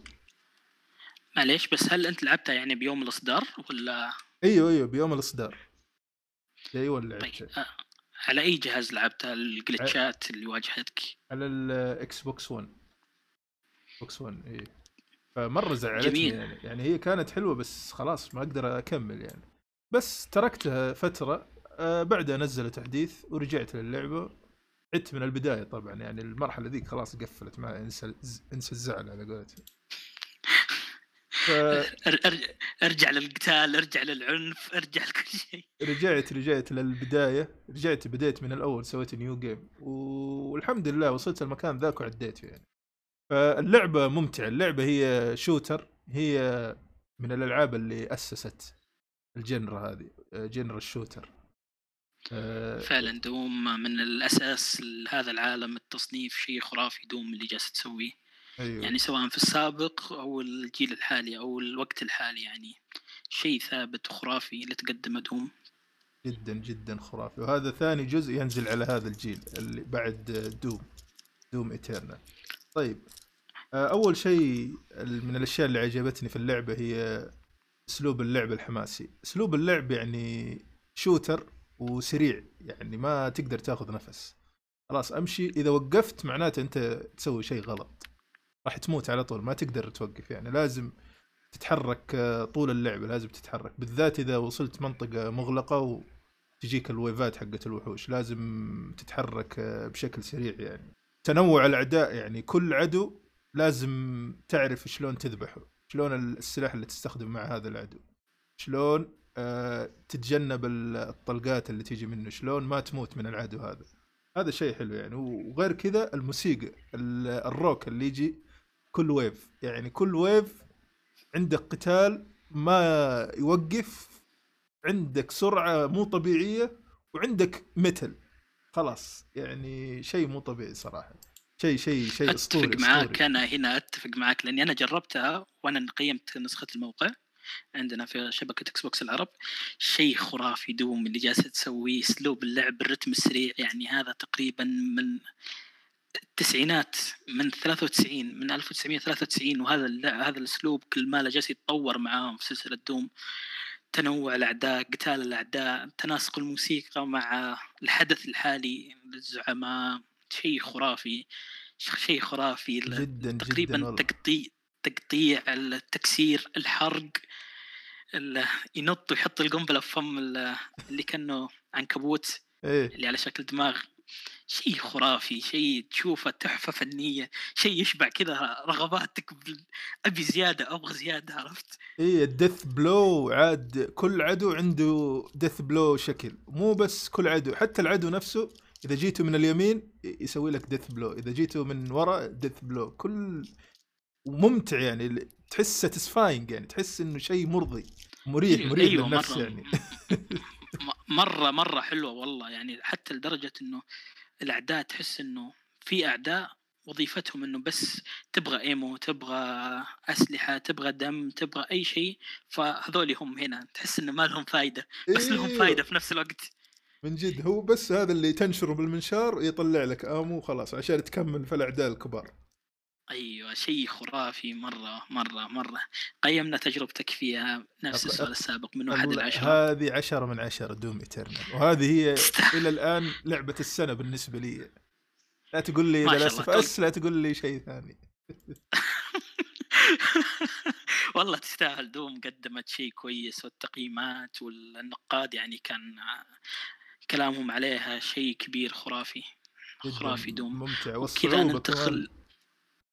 معليش بس هل أنت لعبتها يعني بيوم الإصدار ولا؟ أيوه أيوه بيوم الإصدار. أيوه طيب لعبتها. آه، على أي جهاز لعبتها؟ ال glitch ات اللي واجهتك؟ على ال Xbox 1 Xbox 1 اي فمرة زعلتني جميل. يعني. يعني هي كانت حلوة بس خلاص ما أقدر أكمل يعني. بس تركتها فترة آه بعدها نزلوا تحديث ورجعت للعبة. عدت من البداية طبعا يعني المرحلة ذيك خلاص قفلت ما انسى انسى الزعل على قولتهم. أر- ارجع للقتال ارجع للعنف ارجع لكل شيء. فرجعت رجعت للبداية. رجعت بديت من الأول سويت new game والحمد لله وصلت المكان ذاك وعديته يعني. فاللعبة ممتعة. اللعبة هي shooter هي من الألعاب اللي أسست ال genre هذه genre ال shooter آه، فعلا Doom من الأساس لهذا العالم التصنيف شيء خرافي Doom اللي جالس تسويه. أيوه. يعني سواء في السابق أو الجيل الحالي أو الوقت الحالي يعني شيء ثابت وخرافي اللي تقدمه Doom. جدا جدا خرافي. وهذا ثاني جزء ينزل على هذا الجيل اللي بعد Doom Doom Eternal طيب أول شيء من الأشياء اللي عجبتني في اللعبة هي أسلوب اللعب الحماسي. أسلوب اللعب يعني shooter وسريع يعني ما تقدر تاخذ نفس. خلاص أمشي. إذا وقفت معناته أنت تسوي شيء غلط. راح تموت على طول ما تقدر توقف. يعني لازم تتحرك آه، طول اللعبه لازم تتحرك. بالذات إذا وصلت منطقة مغلقة وتجيك الويفات حقت الوحوش. لازم تتحرك آه، بشكل سريع يعني. تنوع الأعداء يعني كل عدو لازم تعرف شلون تذبحه شلون السلاح اللي تستخدم مع هذا العدو. شلون آه، تتجنب ال- الطلقات اللي تيجي منه شلون ما تموت من العدو هذا. هذا شيء حلو يعني. وغير كذا الموسيقى ال- الروك اللي يجي كل wave. يعني كل wave عندك قتال ما يوقف عندك سرعة مو طبيعية وعندك metal خلاص يعني شيء مو طبيعي صراحة. شيء شيء شيء أسطوري اتفق معاك. أسطوري. أنا هنا أتفق معاك لأني أنا جربتها وأنا قيمت نسخة الموقع عندنا في شبكة Xbox العرب. شيء خرافي دوم اللي جالسه تسويه أسلوب اللعب الرتم السريع. يعني هذا تقريبا من التسعينات من 93 من 1993 وهذا هذا الأسلوب كل ما جالس يتطور معاهم في سلسلة دوم. تنوع الأعداء قتال الأعداء تناسق الموسيقى مع الحدث الحالي الزعماء شيء خرافي شيء خرافي جدا جدا تقريبا والله. تقطيع تقطيع التكسير الحرق ال- ينط ويحط القنبلة في فم ال- اللي كأنه عنكبوت إيه. اللي على شكل دماغ. شيء خرافي شيء تشوفه تحفة فنية شيء يشبع كذا رغباتك أبي زيادة أبغى زيادة عرفت؟ إيه الدث بلو عاد كل عدو عنده دث بلو شكل مو بس كل عدو حتى العدو نفسه إذا جيته من اليمين يسوي لك دث بلو إذا جيته من ورا دث بلو كل وممتع يعني تحس ساتيسفاينج يعني تحس إنه شيء مرضي. مريح أيوة، مريح أيوة، للنفس مرة. يعني. *laughs* مرة مرة حلوة والله. يعني حتى لدرجة إنه الأعداء تحس إنه في أعداء وظيفتهم إنه بس تبغى ايمو تبغى أسلحة تبغى دم تبغى أي شيء فهذول هم هنا. تحس إنه ما لهم فايدة. بس لهم أيوة، فايدة في نفس الوقت. من جد هو بس هذا اللي تنشره بالمنشار يطلع لك آمو خلاص عشان تكمل في الأعداء الكبار. أيوه شيء خرافي مرة مرة مرة. قيمنا تجربتك فيها نفس السؤال السابق من واحد أقول لعشرة. هذه عشرة من عشرة Doom Eternal. وهذه هي *laughs* إلى الآن لعبة السنة بالنسبة لي. لا تقول لي Last of Us لا تقول لي شيء ثاني. *laughs* والله تستاهل Doom قدمت شيء كويس والتقييمات والنقاد يعني كان كلامهم عليها شيء كبير خرافي خرافي Doom. ممتع. كذا والصعوبة كمان. ننتقل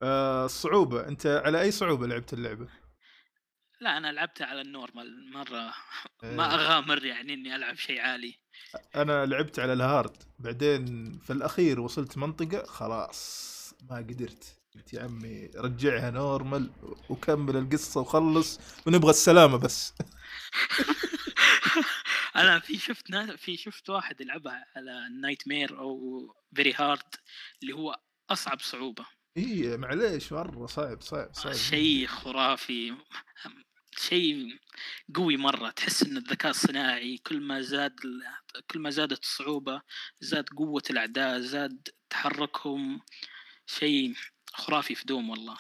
آه الصعوبة. أنت على أي صعوبة لعبت اللعبة؟ لا أنا لعبتها على ال normal. إيه. ما أغامر يعني إني ألعب شيء عالي. أنا لعبت على ال hard. بعدين في الأخير وصلت منطقة خلاص ما قدرت. قلت يا عمي رجعها normal وكمل القصة وخلص ونبغى السلامة بس. *laughs* أنا في شفت. في شفت واحد يلعبها على nightmare أو very hard اللي هو أصعب صعوبة. اي معليش مرة صعب صعب صعب شيء خرافي. شيء قوي مرة تحس إن الذكاء الصناعي كل ما زاد كل ما زادت الصعوبة زاد قوة الأعداء زاد تحركهم. شيء خرافي في Doom والله. إيه.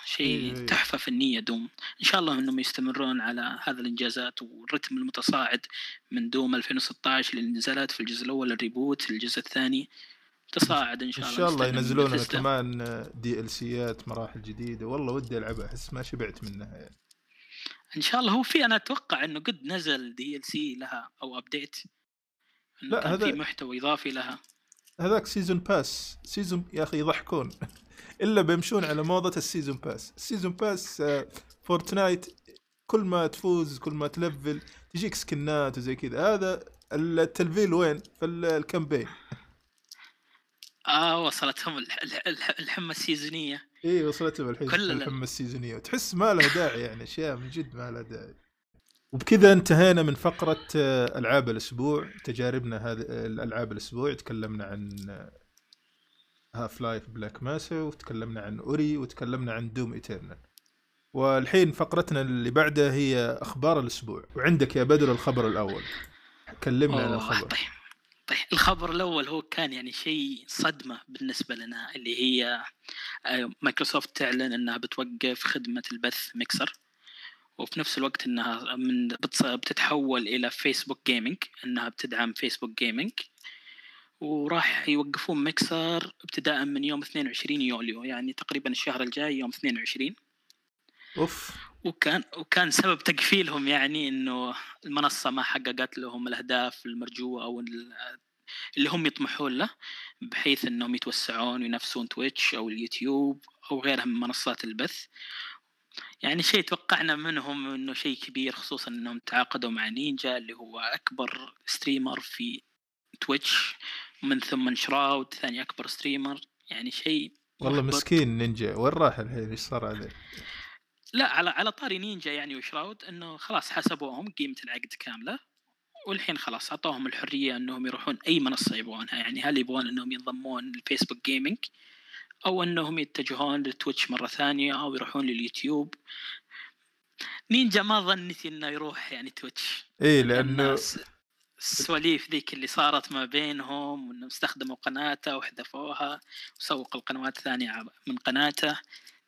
شيء تحفة فنية Doom. إن شاء الله إنهم يستمرون على هذا الإنجازات والرتم المتصاعد من Doom 2016 اللي نزلت في الجزء الأول ال reboot الجزء الثاني. تصاعد إن إن شاء الله شاء الله ينزلون. كمان DLCات مراحل جديدة. والله ودي ألعبها احس ما شبعت منها يعني. إن شاء الله هو في أنا أتوقع إنه قد نزل DLC لها أو update لا، هذا- في محتوى إضافي لها. هذاك season pass season يا أخي يضحكون. *laughs* إلا بيمشون على موضة ال season pass. ال season pass آه، Fortnite كل ما تفوز كل ما تـ level تجيك skinات وزي كذا. هذا التلفيل وين؟ في ال- ال campaign. آه وصلتهم الح- الح- الح- الحمى السيزونية. إي وصلتهم الحين كل السيزونية. وتحس ما لها داعي يعني أشياء من جد ما لها داعي. وبكذا انتهينا من فقرة آه، ألعاب الأسبوع تجاربنا هذه الألعاب الأسبوع تكلمنا عن آه، Half-Life Black Mesa وتكلمنا عن Ori وتكلمنا عن Doom Eternal والحين فقرتنا اللي بعدها هي أخبار الأسبوع. وعندك يا بدر الخبر الأول. كلمنا عن الخبر. طيب طيب. الخبر الأول هو كان يعني شيء صدمة بالنسبة لنا اللي هي آه، مايكروسوفت تعلن إنها بتوقف خدمة البث ميكسر. وفي نفس الوقت إنها من بتتحول إلى Facebook Gaming إنها بتدعم Facebook Gaming وراح يوقفون ميكسر ابتداء من يوم 22 يوليو يعني تقريبا الشهر الجاي يوم 22 أوف. وكان وكان سبب تقفيلهم يعني إنه المنصة ما حققت لهم الأهداف المرجوة أو ال- اللي هم يطمحون له بحيث إنهم يتوسعون وينافسون Twitch أو اليوتيوب أو غيرها من منصات البث. يعني شيء توقعنا منهم إنه شيء كبير خصوصا إنهم تعاقدوا مع نينجا اللي هو أكبر streamer في Twitch. ومن ثم Shroud ثاني أكبر streamer يعني شيء والله محبط. مسكين نينجا. وين راح الحين؟ إيش صار عليه؟ لا على على طاري نينجا يعني و Shroud إنه خلاص حسبوهم قيمة العقد كاملة. والحين خلاص أعطوهم الحرية إنهم يروحون أي منصة يبغونها. يعني هل يبغون إنهم ينضمون لل Facebook Gaming أو إنهم يتجهون لل Twitch مرة ثانية أو يروحون لل YouTube. Ninja ما ظنيت إنه يروح يعني Twitch. إيه لأن لأنه الس- السواليف ذيك اللي صارت ما بينهم وإنهم استخدموا قناته وحذفوها وسوقوا القنوات الثانية من قناته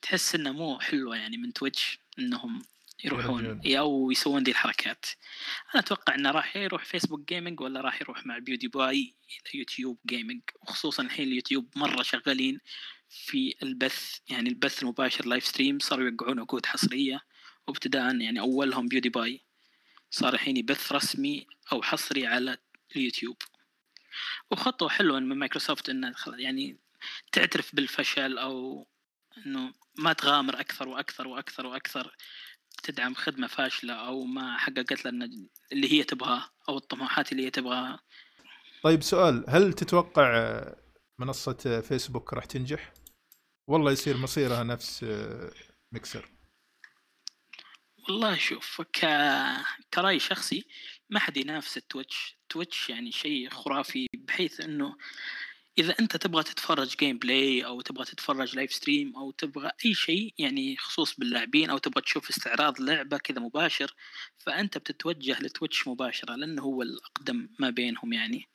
تحس إنه مو حلوة يعني من Twitch إنهم يروحون. أو يسوون ذي الحركات. أنا أتوقع إنه راح يروح Facebook Gaming ولا راح يروح مع PewDiePie إلى YouTube Gaming وخصوصا الحين اليوتيوب مرة شغالين في البث يعني البث المباشر live stream صاروا يوقعون عقود حصرية وابتداء يعني أولهم PewDiePie صار الحين يبث رسمي أو حصري على اليوتيوب. وخطوة حلوة من مايكروسوفت انها خل- يعني تعترف بالفشل أو إنه ما تغامر أكثر وأكثر وأكثر وأكثر تدعم خدمة فاشلة أو ما حققت لنا اللي هي تبغاه أو الطموحات اللي هي تبغاها. طيب سؤال هل تتوقع منصة فيسبوك راح تنجح؟ والله يصير مصيرها نفس آه، ميكسر. والله شوف ك... كرأي شخصي ما حد ينافس ال Twitch. Twitch يعني شيء خرافي بحيث إنه إذا أنت تبغى تتفرج gameplay أو تبغى تتفرج live stream أو تبغى أي شيء يعني خصوص باللاعبين أو تبغى تشوف استعراض لعبة كذا مباشر فأنت بتتوجه ل Twitch مباشرة لأنه هو الأقدم ما بينهم يعني.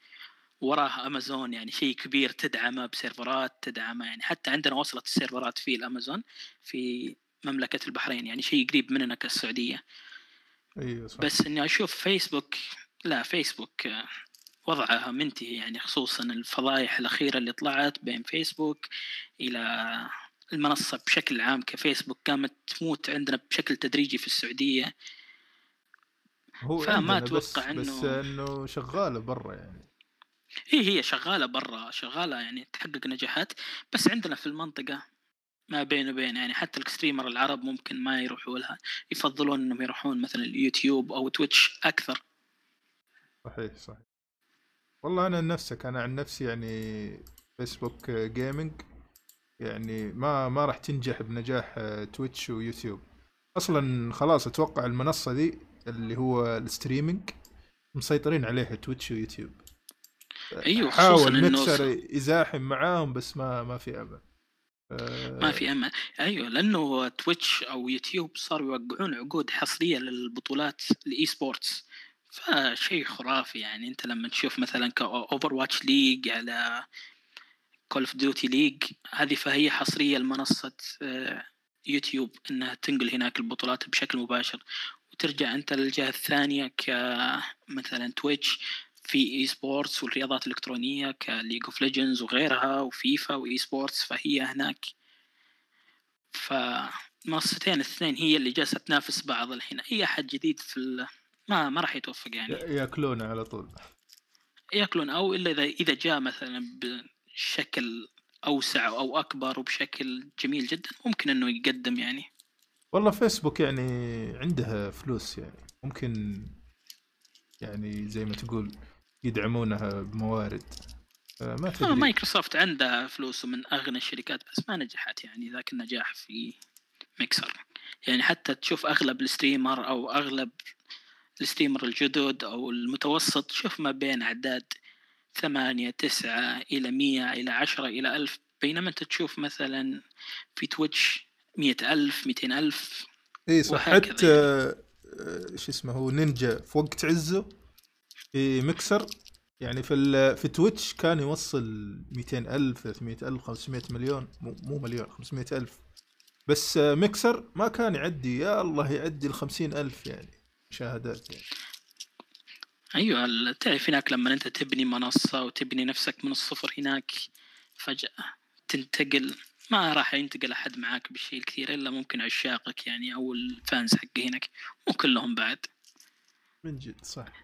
وراه امازون يعني شيء كبير تدعمه بسيرفرات تدعمه يعني حتى عندنا وصلت السيرفرات في الأمازون في مملكة البحرين يعني شيء قريب مننا كالسعودية. أيوه صح. بس إني أشوف فيسبوك لا فيسبوك وضعها منتهي يعني خصوصا الفضايح الأخيرة اللي طلعت بين فيسبوك إلى المنصة بشكل عام كفيسبوك قامت تموت عندنا بشكل تدريجي في السعودية. هو فما بس أتوقع بس إنه شغالة برا يعني. هي هي شغالة برا شغالة يعني تحقق نجاحات. بس عندنا في المنطقة ما بين وبين يعني حتى ال streamer العرب ممكن ما يروحوا لها. يفضلون إنهم يروحون مثلا اليوتيوب أو Twitch أكثر. صحيح صحيح. والله أنا نفسك أنا عن نفسي يعني Facebook Gaming يعني ما ما راح تنجح بنجاح تويتش ويوتيوب. أصلا خلاص أتوقع المنصة دي اللي هو ال streaming مسيطرين عليها تويتش ويوتيوب. أيوه حاول ميكسر يزاحم معاهم بس ما ما في أمل. ما في أمل. أيوه لأنه تويتش أو يوتيوب صاروا يوقعون عقود حصرية للبطولات ال eSports فشيء خرافي يعني. أنت لما تشوف مثلا ك Overwatch League على Call of Duty League هذه فهي حصرية لمنصة آه، يوتيوب إنها تنقل هناك البطولات بشكل مباشر. وترجع أنت للجهة الثانية كمثلا تويتش. في eSports والرياضات الإلكترونية ك League of Legends وغيرها وفيفا و eSports فهي هناك. فمنصتين الاثنين هي اللي جالسة تنافس بعض الحين. أي أحد جديد في ال... ما ما راح يتوفق يعني. ياكلونه على طول. ياكلون أو إلا إذا إذا جاء مثلا بشكل أوسع أو أكبر وبشكل جميل جدا ممكن إنه يقدم يعني. والله فيسبوك يعني عندها فلوس يعني. ممكن يعني زي ما تقول يدعمونها بموارد. ما آه تدري. مايكروسوفت عندها فلوس ومن أغنى الشركات بس ما نجحت يعني ذاك النجاح في ميكسر. يعني حتى تشوف أغلب ال streamer أو أغلب ال streamer الجدد أو المتوسط شوف ما بين أعداد ثمانية تسعة إلى مية إلى عشرة إلى ألف. بينما أنت تشوف مثلا في تويتش مئة ألف مئتين ألف إي صح. حتى آه، شو اسمه هو نينجا في وقت عزه في مكسر يعني في ال- في تويتش كان يوصل 200 ألف 300 ألف 500 مليون مو مو مليون 500 ألف. بس مكسر ما كان يعدي يا الله يعدي ال 50 ألف يعني مشاهدات يعني. أيوه ال- تعرف هناك لما أنت تبني منصة وتبني نفسك من الصفر هناك فجأة تنتقل. ما راح ينتقل أحد معاك بالشيء الكثير إلا ممكن عشاقك يعني أو الفانز حق هناك مو كلهم بعد. من جد صح.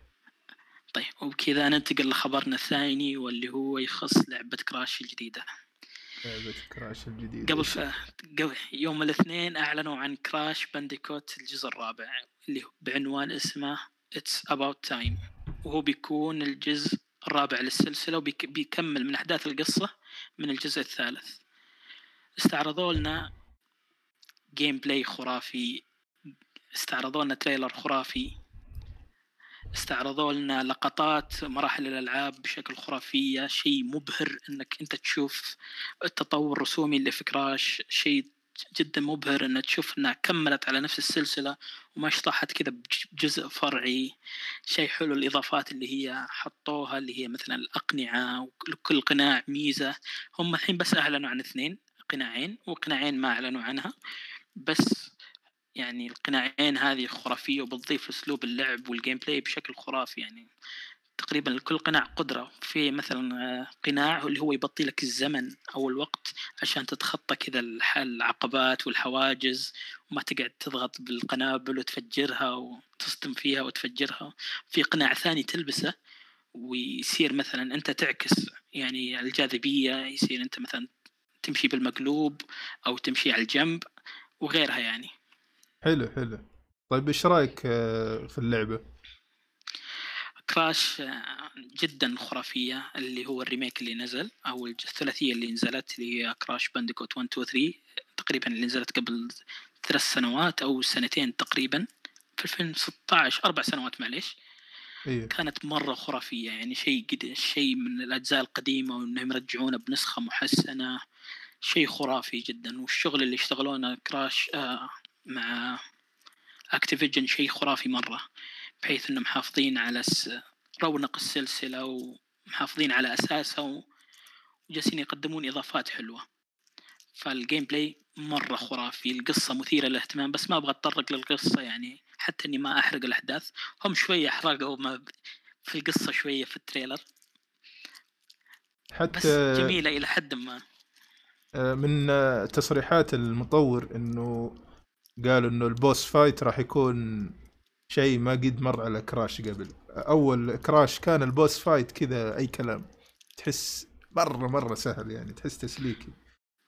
طيب وبكذا ننتقل لخبرنا الثاني واللي هو يخص لعبة كراش الجديدة. لعبة Crash الجديدة. قبل ف... يوم الاثنين أعلنوا عن Crash Bandicoot الجزء الرابع اللي هو بعنوان اسمه It's About Time. وهو بيكون الجزء الرابع للسلسلة وبيكمل من أحداث القصة من الجزء الثالث. استعرضوا لنا gameplay خرافي استعرضوا لنا trailer خرافي. استعرضوا لنا لقطات مراحل الألعاب بشكل خرافية شيء مبهر إنك أنت تشوف التطور الرسومي اللي في Crash شيء جدا مبهر إنك تشوف إنها كملت على نفس السلسلة وما شطحت كذا بجزء فرعي. شيء حلو الإضافات اللي هي حطوها اللي هي مثلا الأقنعة وكل قناع ميزة. هم الحين بس أعلنوا عن اثنين قناعين وقناعين ما أعلنوا عنها. بس يعني القناعين هذه خرافية وبتضيف أسلوب اللعب وال gameplay بشكل خرافي يعني. تقريبا لكل قناع قدرة. في مثلا آه، قناع اللي هو يبطي لك الزمن أو الوقت عشان تتخطى كذا العقبات والحواجز وما تقعد تضغط بالقنابل وتفجرها وتصدم فيها وتفجرها. في قناع ثاني تلبسه ويصير مثلا أنت تعكس يعني الجاذبية يصير أنت مثلا تمشي بالمقلوب أو تمشي على الجنب وغيرها يعني. حلو حلو. طيب إيش رأيك آه، في اللعبة؟ Crash آه، جدا خرافية اللي هو ال remake اللي نزل أو الج- الثلاثية اللي نزلت اللي هي Crash Bandicoot 1 2 3 تقريبا اللي نزلت قبل ثلاث سنوات أو سنتين تقريبا. في 2016 أربع سنوات معليش. أيوه كانت مرة خرافية يعني شيء قد شيء من الأجزاء القديمة وإنهم يرجعونه بنسخة محسنة. شيء خرافي جدا. والشغل اللي اشتغلونه Crash آه مع Activision شيء خرافي مرة بحيث إنهم محافظين على رونق السلسلة ومحافظين على أساسها وجالسين يقدمون إضافات حلوة. فال gameplay مرة خرافي القصة مثيرة للاهتمام بس ما أبغى أتطرق للقصة يعني حتى إني ما أحرق الأحداث. هم شوية أحرقوا ما في القصة شوية في ال trailer. بس حتى جميلة إلى حد ما. آه، من آه، تصريحات المطور إنه قالوا إنه ال boss fight راح يكون شيء ما قد مر على Crash قبل. أول Crash كان ال boss fight كذا أي كلام. تحس مرة مرة سهل يعني تحس تسليكي.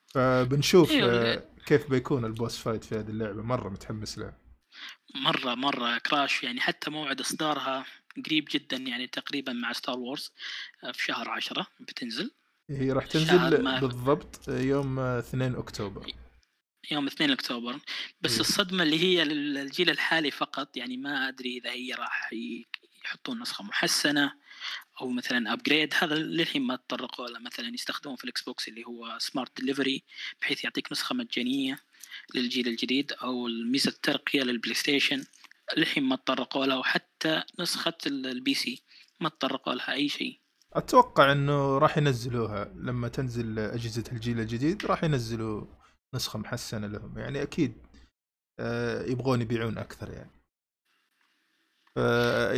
فبنشوف. آه، كيف بيكون ال boss fight في هذه اللعبة. مرة متحمس لها. مرة مرة Crash يعني حتى موعد إصدارها قريب جدا يعني تقريبا مع Star Wars آه، في شهر عشرة بتنزل. هي راح تنزل بالضبط يوم آه، 2 أكتوبر. يوم 2 أكتوبر بس إيه. الصدمة اللي هي للجيل الحالي فقط يعني ما أدري إذا هي راح يحطون نسخة محسنة أو مثلا upgrade هذا للحين ما تطرقوا له مثلا يستخدمون في ال Xbox اللي هو Smart Delivery بحيث يعطيك نسخة مجانية للجيل الجديد أو الميزة الترقية لل PlayStation للحين ما تطرقوا لها وحتى نسخة ال- ال PC ما تطرقوا لها أي شيء. أتوقع إنه راح ينزلوها. لما تنزل أجهزة الجيل الجديد راح ينزلوا نسخة محسنة لهم. يعني أكيد آه، يبغون يبيعون أكثر يعني.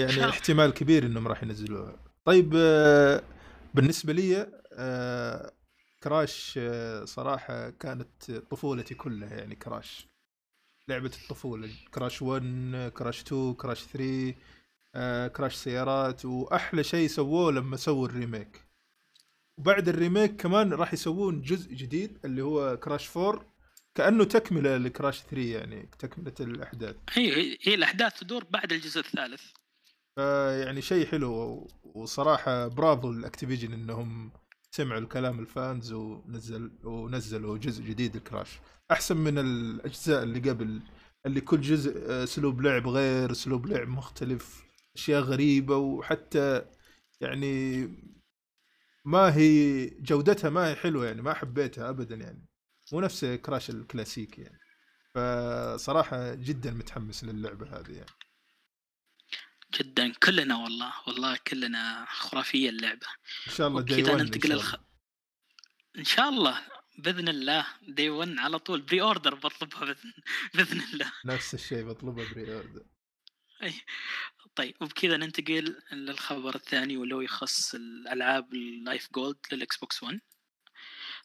يعني احتمال كبير إنهم راح ينزلوها. طيب آه، بالنسبة لي آه، كراش صراحة كانت طفولتي كلها يعني كراش. لعبة الطفولة. كراش 1 كراش 2 كراش 3 آه، Crash سيارات. وأحلى شيء سووه لما سووا ال remake. وبعد ال remake كمان راح يسوون جزء جديد اللي هو Crash 4 كأنه تكملة ل Crash 3 يعني تكملة الأحداث. هي هي- الأحداث تدور بعد الجزء الثالث. فيعني شيء حلو وصراحة برافو ال Activision إنهم سمعوا الكلام ال fans ونزل ونزلوا جزء جديد ل Crash أحسن من الأجزاء اللي قبل اللي كل جزء آه، اسلوب لعب غير اسلوب لعب مختلف أشياء غريبة وحتى يعني ما هي جودتها ما هي حلوة يعني ما حبيتها ابدا يعني. مو نفس كراش الكلاسيكي يعني. فصراحة جدا متحمس للعبة هذه يعني. جدا كلنا والله والله كلنا خرافية اللعبة. إن شاء الله 1 ننتقل الخ... إن شاء الله بإذن الله day 1 على طول. pre-order بطلبها بإذن بإذن الله. نفس الشيء بطلبه بري اوردر أي. طيب وبكذا ننتقل للخبر الثاني واللي هو يخص الألعاب ال Live Gold لل Xbox 1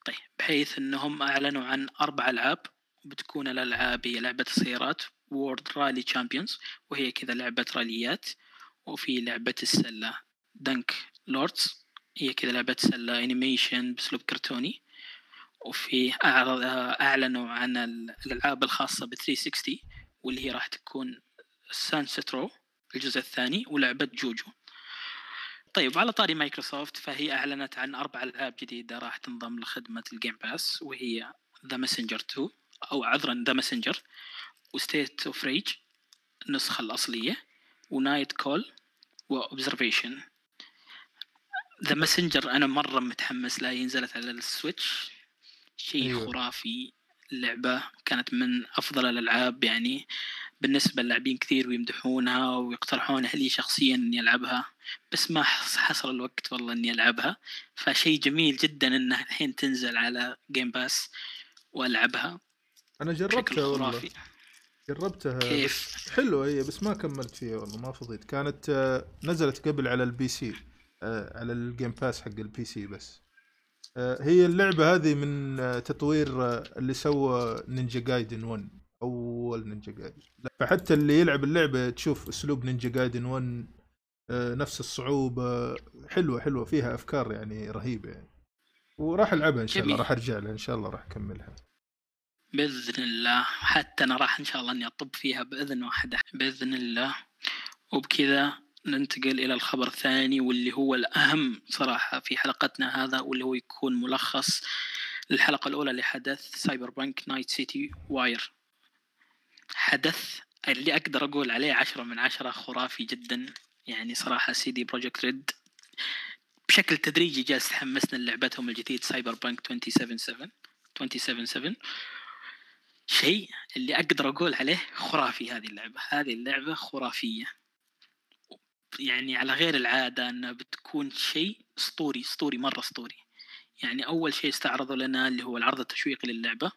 طيب بحيث إنهم أعلنوا عن أربع ألعاب بتكون الألعاب هي لعبة السيارات World Rally Champions وهي كذا لعبة راليات وفي لعبة السلة Dunk Lords هي كذا لعبة سلة animation بأسلوب كرتوني وفي أعلنوا عن الألعاب الخاصة ب 360 واللي هي راح تكون Saints Row الجزء الثاني ولعبة JoJo طيب على طاري مايكروسوفت فهي أعلنت عن أربع ألعاب جديدة راح تنضم لخدمة ال Game Pass وهي The Messenger 2 أو عذرا The Messenger و Streets of Rage النسخة الأصلية و Night Call و Observation The Messenger أنا مرة متحمس لها نزلت على ال Switch شيء أيوة. أيوه. خرافي اللعبة كانت من أفضل الألعاب يعني بالنسبة للاعبين كثير ويمدحونها ويقترحونها لي شخصيا إني ألعبها بس ما حص- حصل الوقت والله إني ألعبها. فشيء جميل جدا إنها الحين تنزل على Game Pass وألعبها بشكل جربتها والله. جربتها كيف؟ بس حلوة هي بس ما كملت فيها والله ما فضيت. كانت آه، نزلت قبل على ال PC آه، على ال Game Pass حق ال PC بس. هي اللعبة هذه من آه، تطوير آه، اللي سوى Ninja Gaiden 1 أول Ninja Gaiden. فحتى اللي يلعب اللعبة تشوف أسلوب Ninja Gaiden 1 آه، نفس الصعوبة. حلوة حلوة فيها أفكار يعني رهيبة يعني. وراح ألعبها إن شاء الله. راح أرجع لها إن شاء الله راح أكملها. بإذن الله. حتى أنا راح إن شاء الله إني أطب فيها بإذن واحدة. بإذن الله. وبكذا ننتقل إلى الخبر الثاني واللي هو الأهم صراحة في حلقتنا هذا واللي هو يكون ملخص للحلقة الأولى لحدث Cyberpunk Night City Wire حدث اللي أقدر أقول عليه عشرة من عشرة خرافي جدا. يعني صراحة CD Projekt Red بشكل تدريجي جالس تحمسنا لعبتهم الجديد Cyberpunk 2077 2077 شيء اللي أقدر أقول عليه خرافي هذه اللعبة. هذه اللعبة خرافية. يعني على غير العادة انها بتكون شيء اسطوري اسطوري مرة اسطوري يعني أول شيء استعرضوا لنا اللي هو العرض التشويقي للعبة.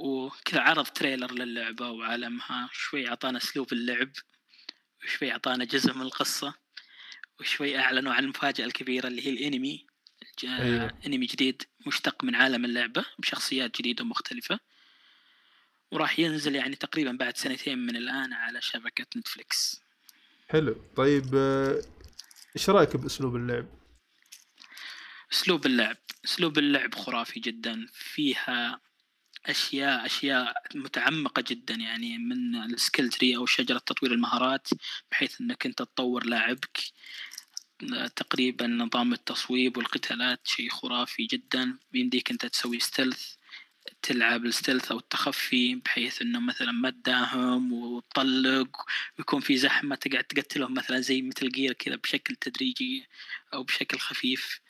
وكذا عرض trailer للعبة وعالمها. شوي أعطانا أسلوب اللعب. وشوي أعطانا جزء من القصة. وشوي أعلنوا عن المفاجأة الكبيرة اللي هي الأنمي. ج- أيوة. أنمي جديد مشتق من عالم اللعبة بشخصيات جديدة ومختلفة. وراح ينزل يعني تقريبا بعد سنتين من الآن على شبكة نتفليكس حلو. طيب آه، إيش رأيك بأسلوب اللعب؟ أسلوب اللعب. أسلوب اللعب خرافي جدا. فيها أشياء أشياء متعمقة جدا يعني من ال skill tree أو شجرة تطوير المهارات بحيث إنك أنت تطور لاعبك. تقريبا نظام التصويب والقتالات شيء خرافي جدا. بيمديك أنت تسوي stealth تلعب ال stealth أو التخفي بحيث إنه مثلا ما تداهم وتطلق ويكون في زحمة تقعد تقتلهم مثلا زي Metal Gear كذا بشكل تدريجي أو بشكل خفيف.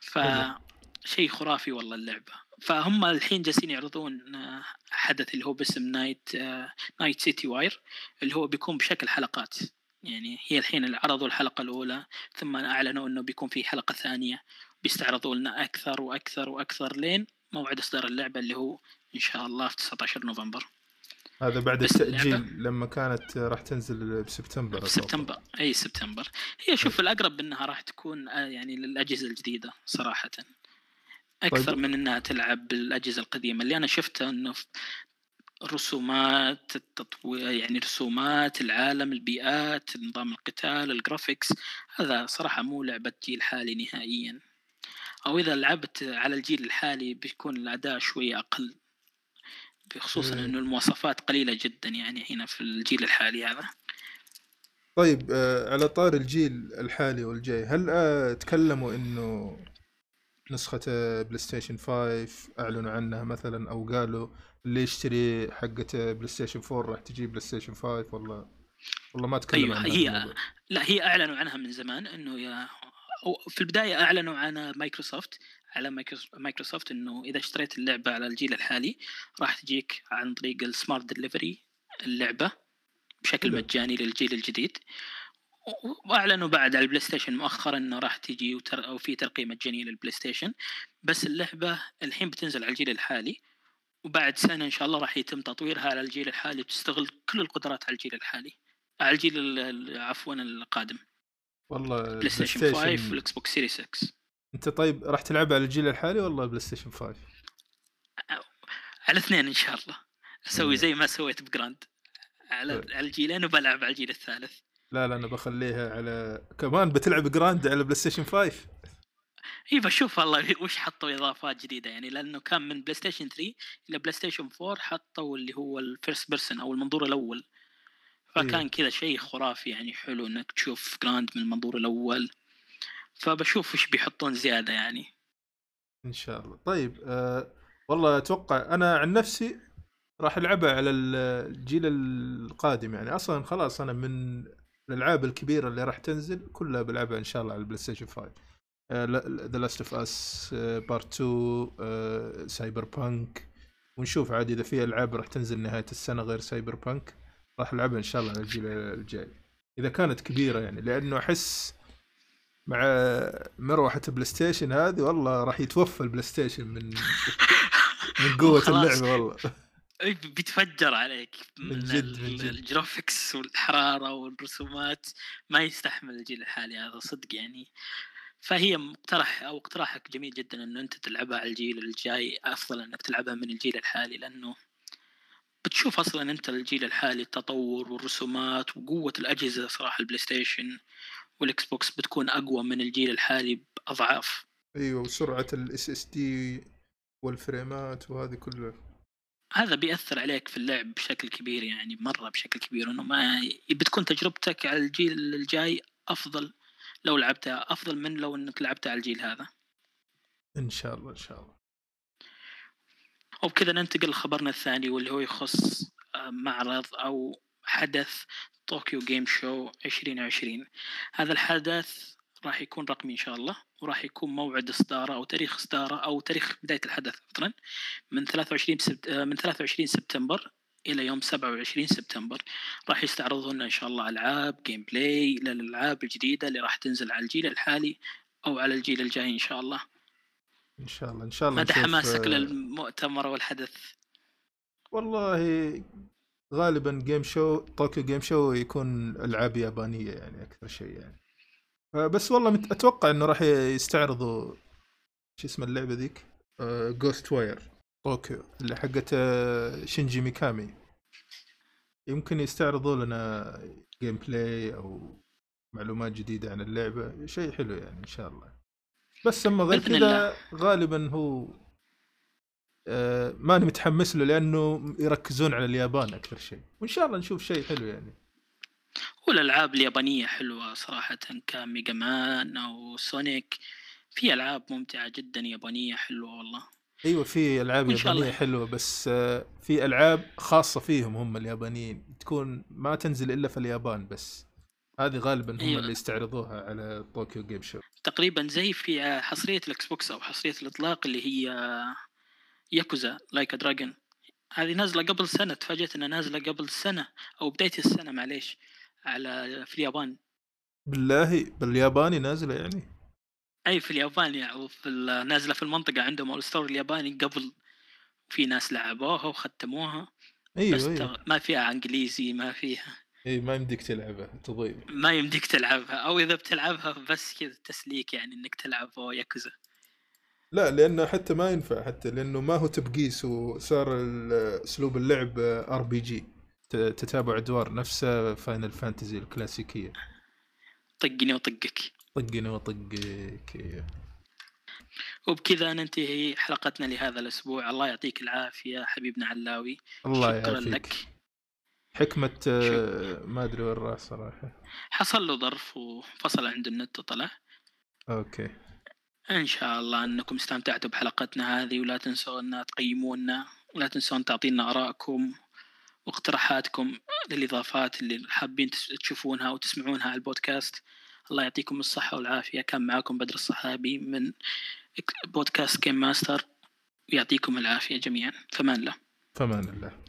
فشيء خرافي والله اللعبة. فهم الحين جالسين يعرضون آه، حدث اللي هو باسم Night آه، Night City Wire اللي هو بيكون بشكل حلقات. يعني هي الحين عرضوا الحلقة الأولى ثم أعلنوا إنه بيكون في حلقة ثانية. بيستعرضوا لنا أكثر وأكثر وأكثر لين موعد إصدار اللعبة اللي هو إن شاء الله في 19 نوفمبر. هذا بعد التأجيل لما كانت راح تنزل بسبتمبر. سبتمبر. أي سبتمبر. هي شوف الأقرب إنها راح تكون آه، يعني للأجهزة الجديدة صراحة. أكثر طيب. من إنها تلعب بالأجهزة القديمة. اللي أنا شفتها إنه في الرسومات التطوير يعني رسومات العالم البيئات نظام القتال الجرافيكس هذا صراحة مو لعبة جيل حالي نهائيا. أو إذا لعبت على الجيل الحالي بيكون الأداء شوي أقل بخصوصا. إنه المواصفات قليلة جدا يعني هنا في الجيل الحالي هذا طيب آه، على طار الجيل الحالي والجاي هل آه، تكلموا إنه نسخة بلاي ستيشن 5 أعلنوا عنها مثلا أو قالوا اللي يشتري حقة بلاي ستيشن 4 راح تجي بلاي ستيشن 5 ولا والله ما تكلموا أيوة، عن هي- الموضوع. لا هي أعلنوا عنها من زمان إنه يا في البداية أعلنوا عن مايكروسوفت على مايكروس- مايكروسوفت إنه إذا اشتريت اللعبة على الجيل الحالي راح تجيك عن طريق ال Smart Delivery اللعبة بشكل. مجاني للجيل الجديد. وأعلنوا بعد على البلاي ستيشن مؤخرا إنه راح تجي وتر... أو في ترقية مجانية للبلاي ستيشن بس اللعبة الحين بتنزل على الجيل الحالي وبعد سنة إن شاء الله راح يتم تطويرها على الجيل الحالي وتستغل كل القدرات على الجيل الحالي على الجيل ال- ال- عفوا القادم. والله بلاي ستيشن 5 وال X box Series X انت طيب راح تلعبها على الجيل الحالي ولا بلاي ستيشن 5 على اثنين إن شاء الله. أسوي مم. زي ما سويت ب Grand على طيب. على الجيلين وبلعب على الجيل الثالث. لا لا أنا بخليها على كمان بتلعب Grand على بلاي ستيشن 5 إي بشوف والله وش حطوا إضافات جديدة يعني لأنه كان من بلاي ستيشن 3 إلى بلاي ستيشن 4 حطوا اللي هو ال first person أو المنظور الأول. فكان إيه. كذا شيء خرافي يعني حلو إنك تشوف Grand من المنظور الأول. فبشوف وش بيحطون زيادة يعني. إن شاء الله. طيب آه والله أتوقع أنا عن نفسي راح ألعبها على ال- الجيل القادم يعني. أصلا خلاص أنا من الألعاب الكبيرة اللي راح تنزل كلها بلعبها إن شاء الله على البلاي ستيشن 5 The Last of Us Part 2 Cyberpunk ونشوف عاد إذا في ألعاب راح تنزل نهاية السنة غير Cyberpunk راح العبها إن شاء الله على الجيل الجاي إذا كانت كبيرة يعني لأنه أحس مع مروحة بلاي ستيشن هذه والله راح يتوفى البلاي ستيشن من من *laughs* قوة. اللعبة والله إي بيتفجر عليك من من, جد- من جد. ال graphics والحرارة والرسومات ما يستحمل الجيل الحالي هذا صدق يعني فهي مقترح أو اقتراحك جميل جدا إنه أنت تلعبها على الجيل الجاي أفضل إنك تلعبها من الجيل الحالي لأنه بتشوف أصلا أنت الجيل الحالي التطور والرسومات وقوة الأجهزة صراحة البلاي ستيشن والاكس بوكس بتكون أقوى من الجيل الحالي بأضعاف. أيوه وسرعة ال SSD والفريمات وهذه كلها. هذا بيأثر عليك في اللعب بشكل كبير يعني مرة بشكل كبير إنه ما بتكون تجربتك على الجيل الجاي أفضل لو لعبتها أفضل من لو إنك لعبتها على الجيل هذا. إن شاء الله إن شاء الله. وبكذا ننتقل لخبرنا الثاني واللي هو يخص آه، معرض أو حدث طوكيو جيم شو 2020 هذا الحدث راح يكون رقمي إن شاء الله وراح يكون موعد إصداره أو تاريخ إصداره أو تاريخ بداية الحدث عفوا من 23 سبت... آه، من 23 سبتمبر إلى يوم 27 سبتمبر. راح يستعرضوا لنا إن شاء الله ألعاب gameplay للألعاب الجديدة اللي راح تنزل على الجيل الحالي أو على الجيل الجاي إن شاء الله. إن شاء الله إن شاء الله مدى حماسك آه، للمؤتمر والحدث. والله غالبا جيم شو طوكيو جيم شو يكون ألعاب يابانية يعني أكثر شيء يعني. بس والله مت- أتوقع إنه راح يستعرضوا شو اسم اللعبة ذيك؟ Ghostwire Tokyo اللي حقت آه، شينجي ميكامي يمكن يستعرضوا لنا gameplay أو معلومات جديدة عن اللعبة شيء حلو يعني إن شاء الله. بس أما غير كذا غالبا هو آه، ماني متحمس له لأنه يركزون على اليابان أكثر شيء. وإن شاء الله نشوف شيء حلو يعني. والألعاب اليابانية حلوة صراحة كميجا مان أو سونيك. في ألعاب ممتعة جدا يابانية حلوة والله. أيوه في ألعاب. يابانية حلوة بس آه، في ألعاب خاصة فيهم هم اليابانيين. تكون ما تنزل إلا في اليابان بس. هذه غالبا هم أيوة. اللي يستعرضوها على طوكيو جيم شو. تقريبا زي في حصرية الاكس بوكس أو حصرية الإطلاق اللي هي Yakuza Like a Dragon هذه نازلة قبل سنة تفاجأت إنها نازلة قبل سنة أو بداية السنة معليش على في اليابان. بالله بالياباني نازلة يعني؟ أي في اليابان يعني في نازلة في المنطقة عندهم أو ال store الياباني قبل في ناس لعبوها وختموها. أيوه بس تغ- ما فيها إنجليزي ما فيها إي ما يمديك تلعبها تضيع. ما يمديك تلعبها أو إذا بتلعبها بس كذا تسليك يعني إنك تلعب ياكوزا لا لأنه حتى ما ينفع حتى لأنه ما هو تبقيس وصار أسلوب اللعب RPG. تتابع أدوار نفس Final Fantasy الكلاسيكية. طقني وطقك. طقني وطقك إيه. وبكذا ننتهي حلقتنا لهذا الأسبوع. الله يعطيك العافية حبيبنا علاوي. الله شكرا يعافيك. لك. حكمة آه، ما أدري وين راح صراحة. حصل له ظرف وفصل عند النت وطلع. أوكي. إن شاء الله أنكم استمتعتوا بحلقتنا هذه ولا تنسوا أن تقيمونا ولا تنسون تعطينا آرائكم واقتراحاتكم للإضافات اللي حابين تشوفونها وتسمعونها على البودكاست. الله يعطيكم الصحة والعافية. كان معاكم بدر الصحابي من بودكاست جيم ماستر ويعطيكم العافية جميعا. فمان الله فمان الله